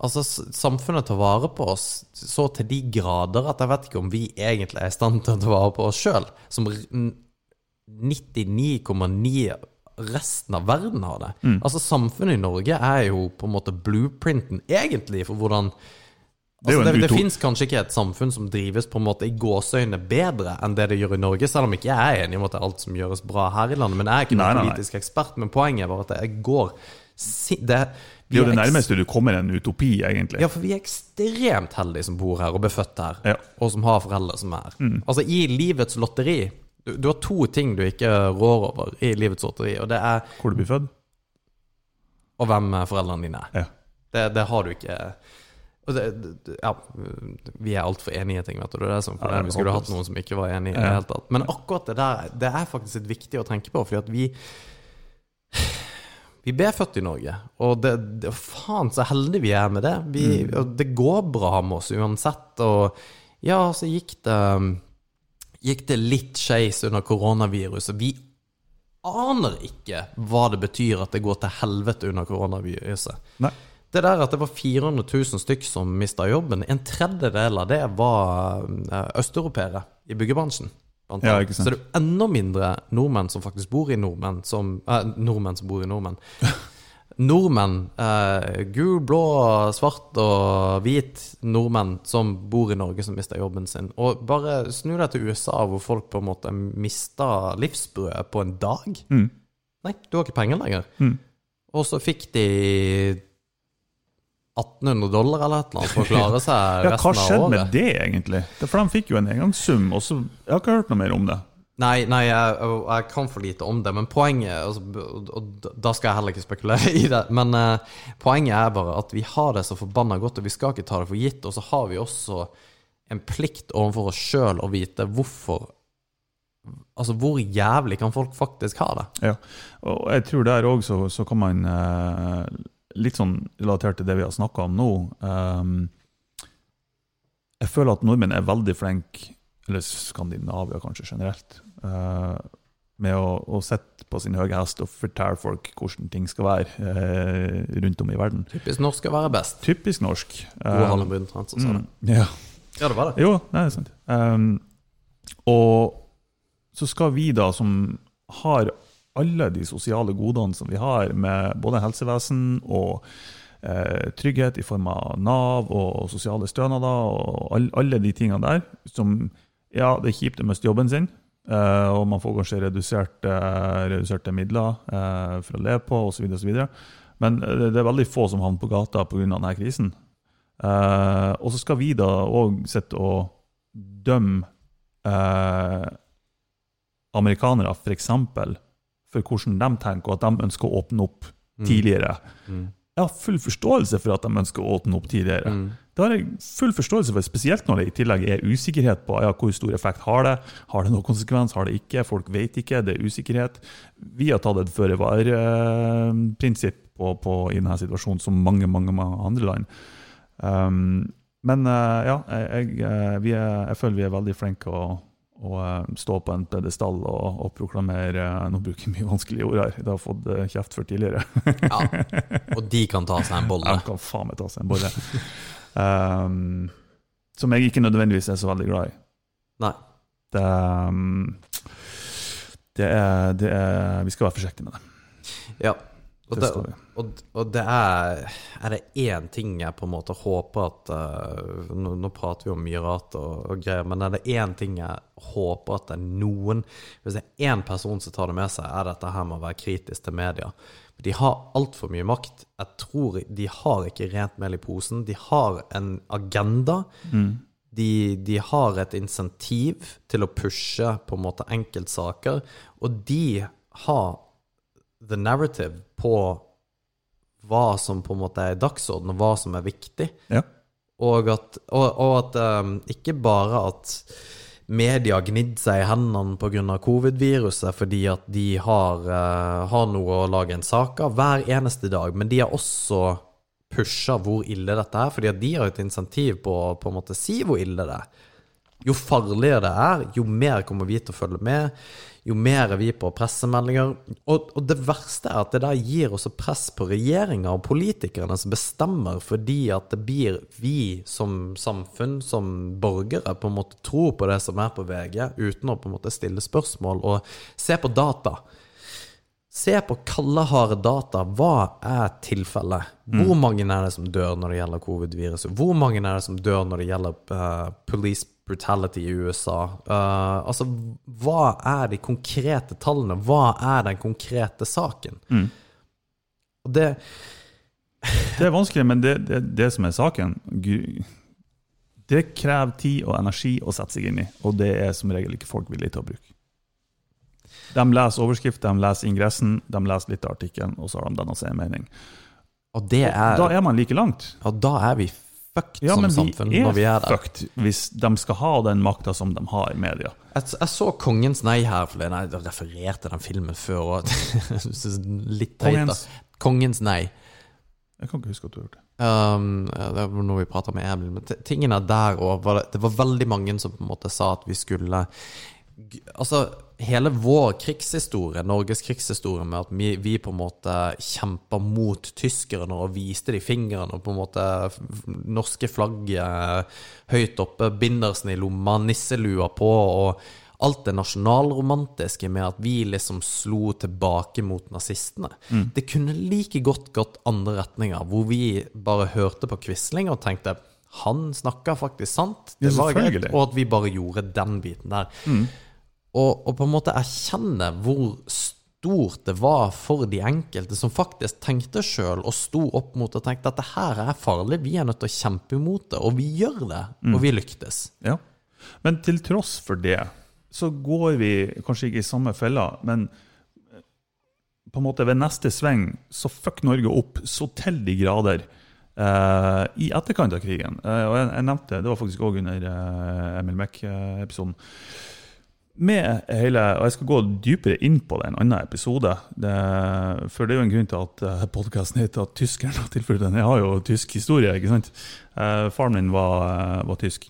Altså, samfunnet tar vare på oss så til de grader at jeg vet ikke om vi egentlig er i stand til å ta vare på oss sjøl, som r- n- 99,9 resten av verden har det. Altså, samfunnet i Norge er jo på en måte blueprinten, egentlig, for hvordan
Det
Altså, det, det fins kanskje ikke et samfunn som drives på en måte i gåseøyne bedre enn det det gjør i Norge, selv om ikke jeg er enig om at det er alt som gjøres bra her i landet. Men jeg er ikke noen politisk ekspert. Men poenget var at jeg går det,
Det er jo det nærmeste du kommer en utopi, egentlig.
Ja, for vi er ekstremt heldige som bor her og ble født her,
Ja.
og som har foreldre som er her.
Mm.
Altså, i livets lotteri du, du har to ting du ikke rår over i livets lotteri, og det er
Hvor du blir født.
og hvem foreldrene dine er.
Ja.
Det, det har du ikke det, ja, Vi er altfor enige i ting, vet du. Det er det som
Ja, det er
Vi skulle hatt noen som ikke var enige i det hele tatt. Men akkurat det der Det er faktisk litt viktig å tenke på, fordi at vi Vi ble født i Norge, og det, det, faen så heldige vi er med det. Vi,
Mm.
det går bra med oss uansett. Og ja, så gikk det Gikk det litt skeis under koronaviruset. Vi aner ikke hva det betyr at det går til helvete under koronaviruset.
Nei.
Det der at det var 400 000 stykk som mista jobben, en tredjedel av det var eh, østeuropeere i byggebransjen.
Ja.
Så det er enda mindre nordmenn som faktisk bor i nordmenn, som, eh, nordmenn som bor i nordmenn. Nordmenn, eh, gul, blå, svart og hvit nordmenn som bor i Norge, som mister jobben sin. Og bare snu deg til USA, hvor folk på en måte mista livsbrødet på en dag.
Mm.
Nei, du har ikke penger lenger.
Mm.
Og så fikk de 1800 dollar eller et eller annet for å klare seg
Ja, hva
resten av
skjedde med det, egentlig? For de fikk jo en engangssum, og så Jeg har ikke hørt noe mer om det.
Nei, nei jeg, jeg kan for lite om det, men poenget altså, Og da skal jeg heller ikke spekulere i det. Men eh, poenget er bare at vi har det så forbanna godt, og vi skal ikke ta det for gitt. Og så har vi også en plikt overfor oss sjøl å vite hvorfor Altså, hvor jævlig kan folk faktisk ha det?
Ja. Og jeg tror der òg så, så kan man eh, Litt sånn relatert til det vi har snakka om nå ehm, Jeg føler at nordmenn er veldig flinke, eller Skandinavia kanskje generelt, uh, med å, å sitte på sin høye hest og fortelle folk hvordan ting skal være uh, rundt om i verden.
Typisk norsk skal være best.
Typisk norsk.
Gro
Eh,
Harlem Brundtland som sa det.
mm, ja.
Ja, det var det.
Jo, det er sant. Um, og så skal vi da, som har alle de sosiale godene som vi har, med både helsevesen og eh, trygghet i form av Nav og sosiale stønader og all, alle de tingene der, som Ja, det er kjipt å miste jobben sin, eh, og man får kanskje reduserte, eh, reduserte midler eh, for å leve på, osv.. Men det, er veldig få som havner på gata pga. denne krisen. Og så skal vi da òg sitte og dømme amerikanere, f.eks., for, for hvordan de tenker, og at de ønsker å åpne opp
Mm.
tidligere.
Mm.
Jeg har full forståelse for at de ønsker å åpne opp tidligere.
Mm.
Det har jeg full forståelse for, spesielt når det i tillegg er usikkerhet på ja, hvor stor effekt har det. Har det noen konsekvens, har det ikke? Folk vet ikke, det er usikkerhet. Vi har tatt et føre-var-prinsipp på, på, i denne situasjonen, som mange, mange, mange andre land. Um, men uh, ja, jeg, jeg, vi er, jeg føler vi er veldig flinke å, å uh, stå på en pedestall og, og proklamere uh, Nå bruker jeg mye vanskelige ord her, det har fått uh, kjeft for tidligere.
Ja. Og de kan ta seg en bolle.
De kan faen meg ta seg en bolle. Um, som jeg ikke nødvendigvis er så veldig glad i.
Nei.
Det, um, det, er, det er Vi skal være forsiktige med det.
Ja. Og
det
og, og det er Er det én ting jeg på en måte håper at uh, nå, nå prater vi om mye rart og, og greier, men er det én ting jeg håper at det er noen Hvis det er én person som tar det med seg, er dette her med å være kritisk til media. De har altfor mye makt. Jeg tror De har ikke rent mel i posen. De har en agenda. De, de har et insentiv til å pushe på en måte enkeltsaker, og de har the narrative på hva som på en måte er dagsorden, og hva som er viktig.
Ja.
Og at, og, og at um, ikke bare at media gnidd seg i hendene pga. covid-viruset fordi at de har, uh, har noe å lage en sak av hver eneste dag, men de har også pusha hvor ille dette er, fordi at de har et insentiv på å på en måte si hvor ille det er. Jo farligere det er, jo mer kommer vi til å følge med, jo mer er vi på pressemeldinger. Og, og det verste er at det der gir også press på regjeringa og politikerne som bestemmer, fordi at det blir vi som samfunn, som borgere, på en måte tror på det som er på VG, uten å på en måte stille spørsmål og se på data. Se på kalde, harde data. Hva er tilfellet? Hvor mange er det som dør når det gjelder covid-viruset? Hvor mange er det som dør når det gjelder uh, police brutality i USA? Uh, altså, hva er de konkrete tallene? Hva er den konkrete saken? Og det
Det er vanskelig, men det, det, det som er saken Det krever tid og energi å sette seg inn i, og det er som regel ikke folk villige til å bruke. De leser overskrift, de leser ingressen, de leser litt av artikkelen, og så har de den å en mening.
Og det er
Da er man like langt.
Og da er vi fucked
Ja,
som samfunn når vi er
er
der.
fucked hvis de skal ha den makta som de har i media.
Jeg, jeg så Kongens nei her forleden. Jeg refererte den filmen før. Er litt teit, da.
Kongens
nei.
Jeg kan ikke huske at du har gjort det.
Um, det var noe vi prata med Emil, men tingen er der òg det, det var veldig mange som på en måte sa at vi skulle Altså, hele vår krigshistorie, Norges krigshistorie, med at vi, vi på en måte kjempa mot tyskerne og viste de fingrene, og på en måte norske flagget høyt oppe, bindersen i lomma, nisselua på, og alt det nasjonalromantiske med at vi liksom slo tilbake mot nazistene. Det kunne like godt gått andre retninger, hvor vi bare hørte på Quisling og tenkte han snakka faktisk sant, det var greit, og at vi bare gjorde den biten der. Og, og på en måte erkjenne hvor stort det var for de enkelte som faktisk tenkte sjøl og sto opp mot og tenkte at det her er farlig, vi er nødt til å kjempe imot det, og vi gjør det, og vi lyktes.
Ja. Men til tross for det, så går vi kanskje ikke i samme fella, men eh, på en måte ved neste sving så fuck Norge opp så til de grader eh, i etterkant av krigen. Eh, og jeg, jeg nevnte, det var faktisk òg under eh, Emil Mek-episoden. Med hele, og Jeg skal gå dypere inn på det i en annen episode. Det, for det er jo en grunn til at uh, podkasten heter at 'Tyskeren har tilflyttet'. Jeg har jo tysk historie, ikke sant? Eh, faren min var, eh, var tysk.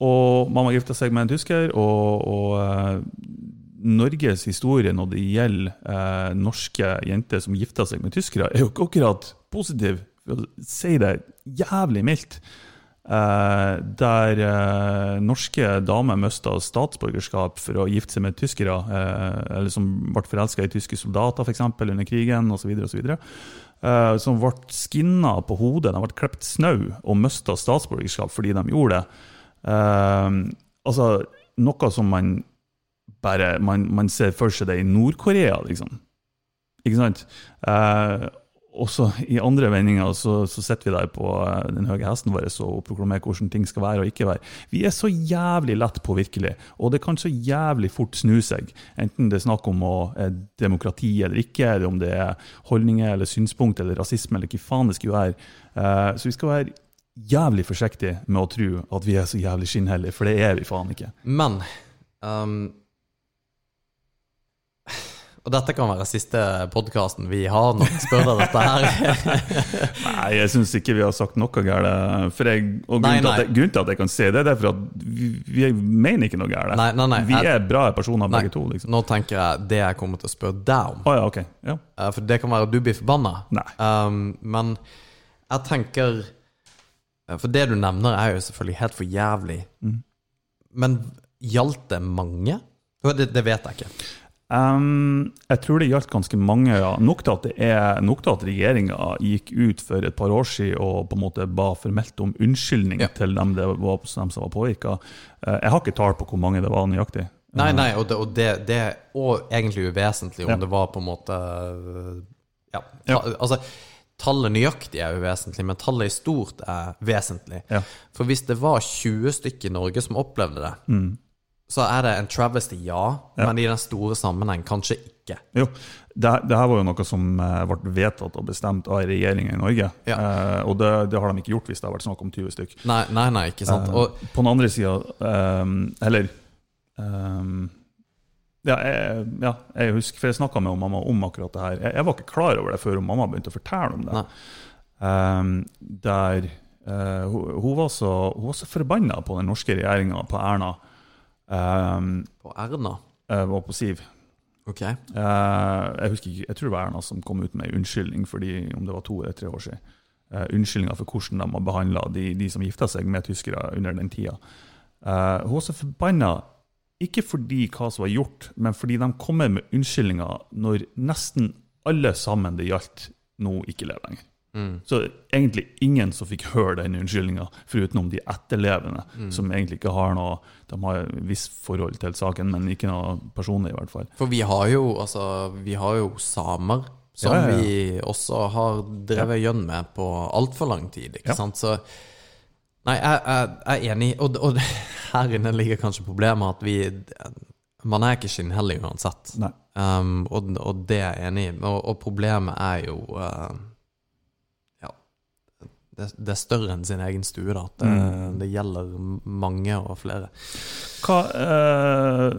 Og mamma gifta seg med en tysker, og, og eh, Norges historie når det gjelder eh, norske jenter som gifter seg med tyskere, er jo ikke akkurat positiv, si det jævlig mildt. Eh, der eh, norske damer mista statsborgerskap for å gifte seg med tyskere, eh, eller som ble forelska i tyske soldater for eksempel, under krigen osv. Uh, som ble skinna på hodet, de ble klept snau og mista statsborgerskap fordi de gjorde det. Eh, altså, noe som man bare man, man ser for seg det i Nord-Korea, liksom. Ikke sant? Eh, også i andre vendinger så, så sitter vi der på eh, den høye hesten vår og proklamerer hvordan ting skal være og ikke være. Vi er så jævlig lett påvirkelige, og det kan så jævlig fort snu seg. Enten det er snakk om å, er demokrati eller ikke, eller om det er holdninger eller synspunkt eller rasisme eller hva faen det skulle være. Eh, så vi skal være jævlig forsiktige med å tro at vi er så jævlig skinnhellige, for det er vi faen ikke.
Men um, Og dette kan være siste podkasten vi har når vi spør deg dette her.
Nei, jeg syns ikke vi har sagt noe galt. For jeg, og
Nei,
grunnen, til at jeg, grunnen til at jeg kan si det, det er for at vi, vi mener ikke noe galt.
Nei, nei, nei,
Vi
jeg-
er bra personer
Nei,
begge to, liksom.
Nå tenker jeg det jeg kommer til å spørre deg om.
Oh, ja, okay. Ja.
Eh, For det kan være at du blir forbanna. Um, men jeg tenker eh, For det du nevner, er jo selvfølgelig helt for jævlig.
Mm.
Men gjaldt det mange? Det, det vet jeg ikke.
Um, jeg tror det gjaldt ganske mange. Ja. Nok til at, det er, nok til at regjeringa gikk ut for et par år siden og på en måte ba formelt om unnskyldning
Ja.
til dem, det var, dem som var påvirka. jeg har ikke tall på hvor mange det var nøyaktig.
Nei, nei, og det, og det, det er egentlig uvesentlig om
Ja.
det var på en måte Ja. Ta. Altså, tallet nøyaktig er uvesentlig, men tallet i stort er vesentlig. For hvis det var 20 stykker i Norge som opplevde det,
Mm.
Så er det en travesty, ja,
Ja.
men i den store sammenheng kanskje ikke.
Jo, det, det her var jo noe som eh, ble vedtatt og bestemt av regjeringa i Norge.
Ja.
Eh, og det, det har de ikke gjort hvis det har vært snakk om 20 stykk.
Nei, nei, nei ikke sant.
Eh,
Og
på den andre sida Eller ehm, ja, jeg, ja, jeg husker, for jeg snakka med mamma om akkurat det her. Jeg, jeg var ikke klar over det før mamma begynte å fortelle om det. Der eh, hun, hun, var så, hun var så forbanna på den norske regjeringa, på Erna ehm,
på Erna
Uh, og på Siv.
Ok.
Uh, jeg husker jeg tror det var Erna som kom ut med en unnskyldning fordi om det var to eller tre år siden. Uh, Unnskyldninga for hvordan de har behandla de, de som gifta seg med tyskere under den tida. Uh, hun var så forbanna, ikke fordi hva som var gjort, men fordi de kommer med unnskyldninger når nesten alle sammen det gjaldt, nå ikke lever lenger.
Mm.
Så egentlig ingen som fikk høre den unnskyldninga, foruten de etterlevende, som egentlig ikke har noe De har et visst forhold til saken, men ikke noe personlig, i hvert fall.
For vi har jo, altså, vi har jo samer som
Ja, ja, ja.
vi også har drevet gjønn med på altfor lang tid, ikke sant? Så Nei, jeg, jeg, jeg er enig, og, og her inne ligger kanskje problemet at vi Man er ikke skinnhellig uansett. Um, og, og det er jeg enig i. Og, og problemet er jo uh. Det, det er større enn sin egen stue, da. At det,
Mm.
det gjelder mange og flere.
Hva eh,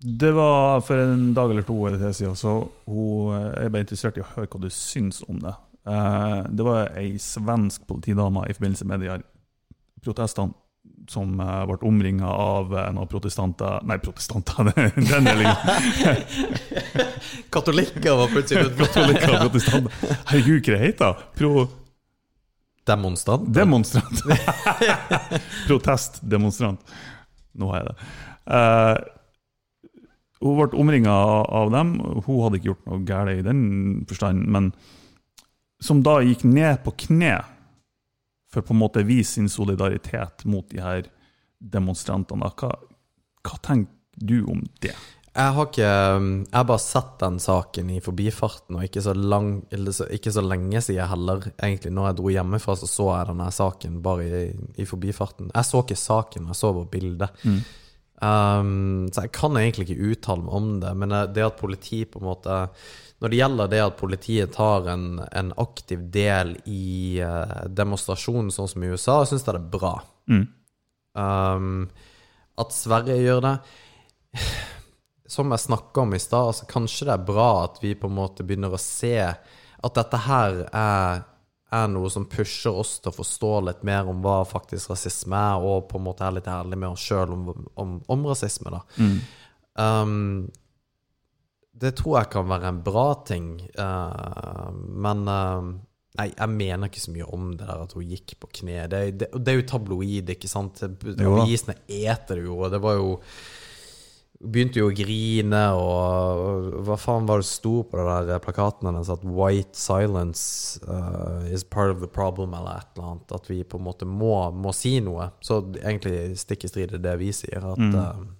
Det var for en dag eller to eller siden, så hun, jeg ble interessert i å høre hva du syns om det. Eh, det var ei svensk politidame i forbindelse med de her protestene som eh, ble omringa av en av protestanter Nei, protestanter, den delinga.
Katolikker var plutselig
Katolikker og protestanter. Herregud, hva det heter Pro...
Demonstrant.
Demonstrant. Protestdemonstrant. Nå har jeg det. Uh, hun ble omringa av dem. Hun hadde ikke gjort noe galt i den forstand, men som da gikk ned på kne for på en måte vise sin solidaritet mot de her demonstrantene. Hva, hva tenker du om det?
Jeg har ikke Jeg har bare sett den saken i forbifarten, og ikke så, lang, ikke så lenge siden heller. Egentlig, når jeg dro hjemmefra, så så jeg denne saken bare i, i forbifarten. Jeg så ikke saken, jeg så bare bildet. Um, så jeg kan egentlig ikke uttale meg om det, men det- det at politi på en måte Når det gjelder det at politiet tar en, en aktiv del i uh, demonstrasjonen, sånn som i USA, syns jeg det er bra.
Mm.
Um, at Sverige gjør det Som jeg snakka om i stad, altså kanskje det er bra at vi på en måte begynner å se at dette her er, er noe som pusher oss til å forstå litt mer om hva faktisk rasisme er, og på en måte er litt ærlig med oss sjøl om, om, om rasisme, da. Um, det tror jeg kan være en bra ting, uh, men uh, Nei, jeg mener ikke så mye om det der at hun gikk på kne. Det, det, det er jo tabloid, ikke sant? Avisene eter det jo, og det var jo Begynte jo å grine, og, hva faen var det sto på den der plakaten hennes? At 'white silence uh, is part of the problem', eller et eller annet. At vi på en måte må, må si noe. Så egentlig stikk i strid i det vi sier. At,
Mm.
uh,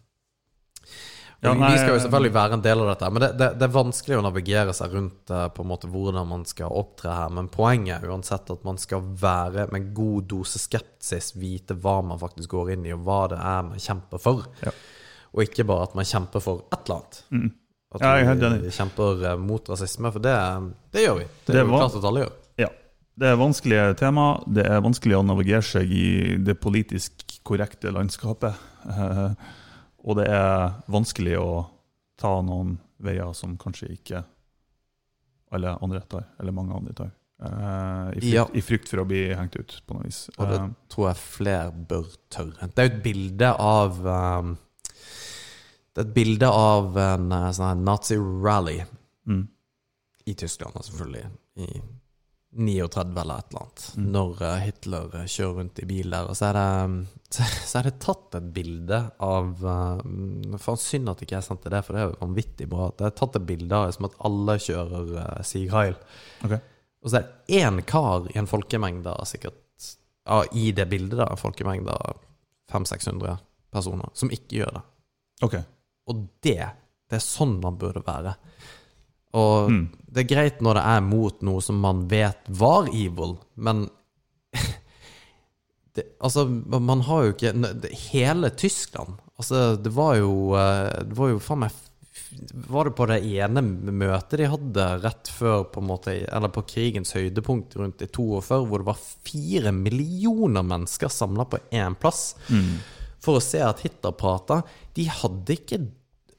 Ja,
vi skal jo selvfølgelig være en del av dette, men det, det, det er vanskelig å navigere seg rundt uh, på en måte hvordan man skal opptre her. Men poenget er uansett at man skal være med en god dose skepsis, vite hva man faktisk går inn i, og hva det er man kjemper for.
Ja.
Og ikke bare at man kjemper for et eller annet. At
Mm. Ja, er helt
vi
enig.
kjemper eh, mot rasisme, for det, det gjør vi. Det
Det
er jo klart at alle gjør.
Ja. Det er vanskelige tema. Det er vanskelig å navigere seg i det politisk korrekte landskapet. Eh, og det er vanskelig å ta noen veier som kanskje ikke alle andre tar, eller mange andre tar. Uh, i, frykt,
Ja.
I frykt for å bli hengt ut, på noe vis.
Og det
uh,
tror jeg flere bør tørre. Det er jo et bilde av um, Det er et bilde av en eh, sånn her nazi-rally
mm,
i Tyskland, selvfølgelig. I 39 eller et eller annet.
Mm.
Når eh, Hitler eh, kjører rundt i bil der. Og så er det, så, er det tatt et bilde av Faen, synd at ikke jeg sendte det, for det er jo vanvittig bra. Det er tatt et bilde av som at alle kjører Sieg Heil.
ok.
Og så er det én kar i en folkemengde sikkert ja, I det bildet, da, en folkemengde av 500-600 personer, som ikke gjør det.
Ok.
Og det, det er sånn man burde være. Og
Mm.
det er greit når det er mot noe som man vet var evil, men det, Altså, man har jo ikke det, Hele Tyskland Altså, det var jo eh, Det var jo faen meg Var det på det ene møtet de hadde rett før på en måte Eller på krigens høydepunkt rundt i 42, hvor det var fire millioner mennesker samla på én plass
Mm.
for å se at Hitler prata. De hadde ikke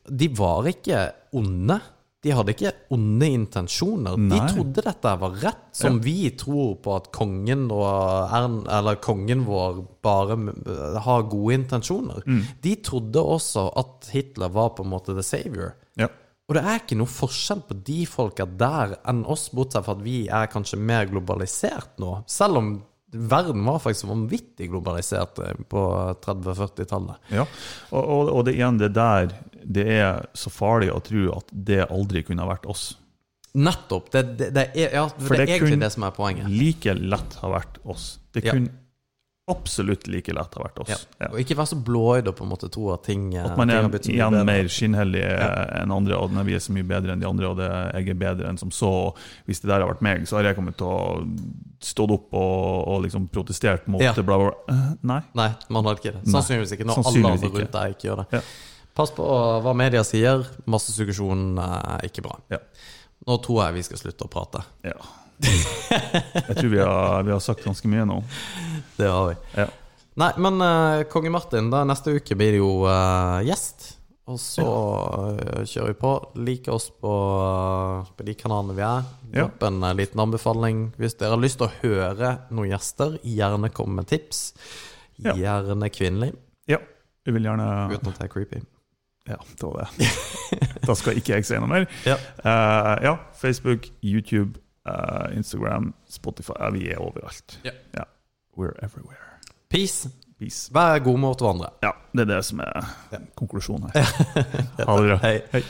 De var ikke onde. De hadde ikke onde intensjoner. De trodde dette var rett, som vi tror på at kongen eller kongen vår bare eh, har gode intensjoner.
Mm.
De trodde også at Hitler var på en måte the savior.
Ja.
Og det er ikke noe forskjell på de folka der enn oss, bortsett fra at vi er kanskje mer globalisert nå. Selv om verden var faktisk vanvittig globalisert eh, på 30-40-tallet.
Ja, og, og, og det igjen, det der Det er så farlig å tro at det aldri kunne ha vært oss.
Nettopp. Det, det, det, er, ja,
For
det er egentlig det som er poenget.
Like lett ha vært oss. Det
Ja.
kunne absolutt like lett ha vært oss.
Ja.
Ja.
Og ikke være så blåøyd og på en måte tro at ting eh,
At man er igjen mer skinnhellig enn andre, og når vi er så mye bedre enn de andre, og det, jeg er bedre enn som så. Hvis det der har vært meg, så har jeg kommet til å stått opp og, og liksom protestert mot
Ja.
det, bla, bla, bla. Eh, Nei.
Nei, man har ikke det. Sannsynligvis ikke når alle andre rundt deg ikke gjør det. Pass på hva media sier. Massesuggesjon er ikke bra.
Ja.
Nå tror jeg vi skal slutte å prate.
Ja. Jeg tror vi har, vi har sagt ganske mye nå.
Det har vi.
Ja.
Nei, men uh, konge Martin, da neste uke blir det jo uh, gjest. Og så eh, kjører vi på. Lik oss på, på de kanalene vi er. Dropp en liten anbefaling. Hvis dere har lyst til å høre noen gjester, gjerne kom med tips. Gjerne kvinnelig,
ja. Vi vil gjerne
uten at det er creepy.
Ja, det var det. Da skal ikke jeg si noe mer.
Ja.
uh, ja, Facebook, YouTube, uh, Instagram, Spotify. Ja, vi er overalt.
Ja.
We're everywhere.
Peace.
Peace.
Vær god mot hverandre.
Ja, det er det som er konklusjonen her. Ha det bra.
Hei.
Hei.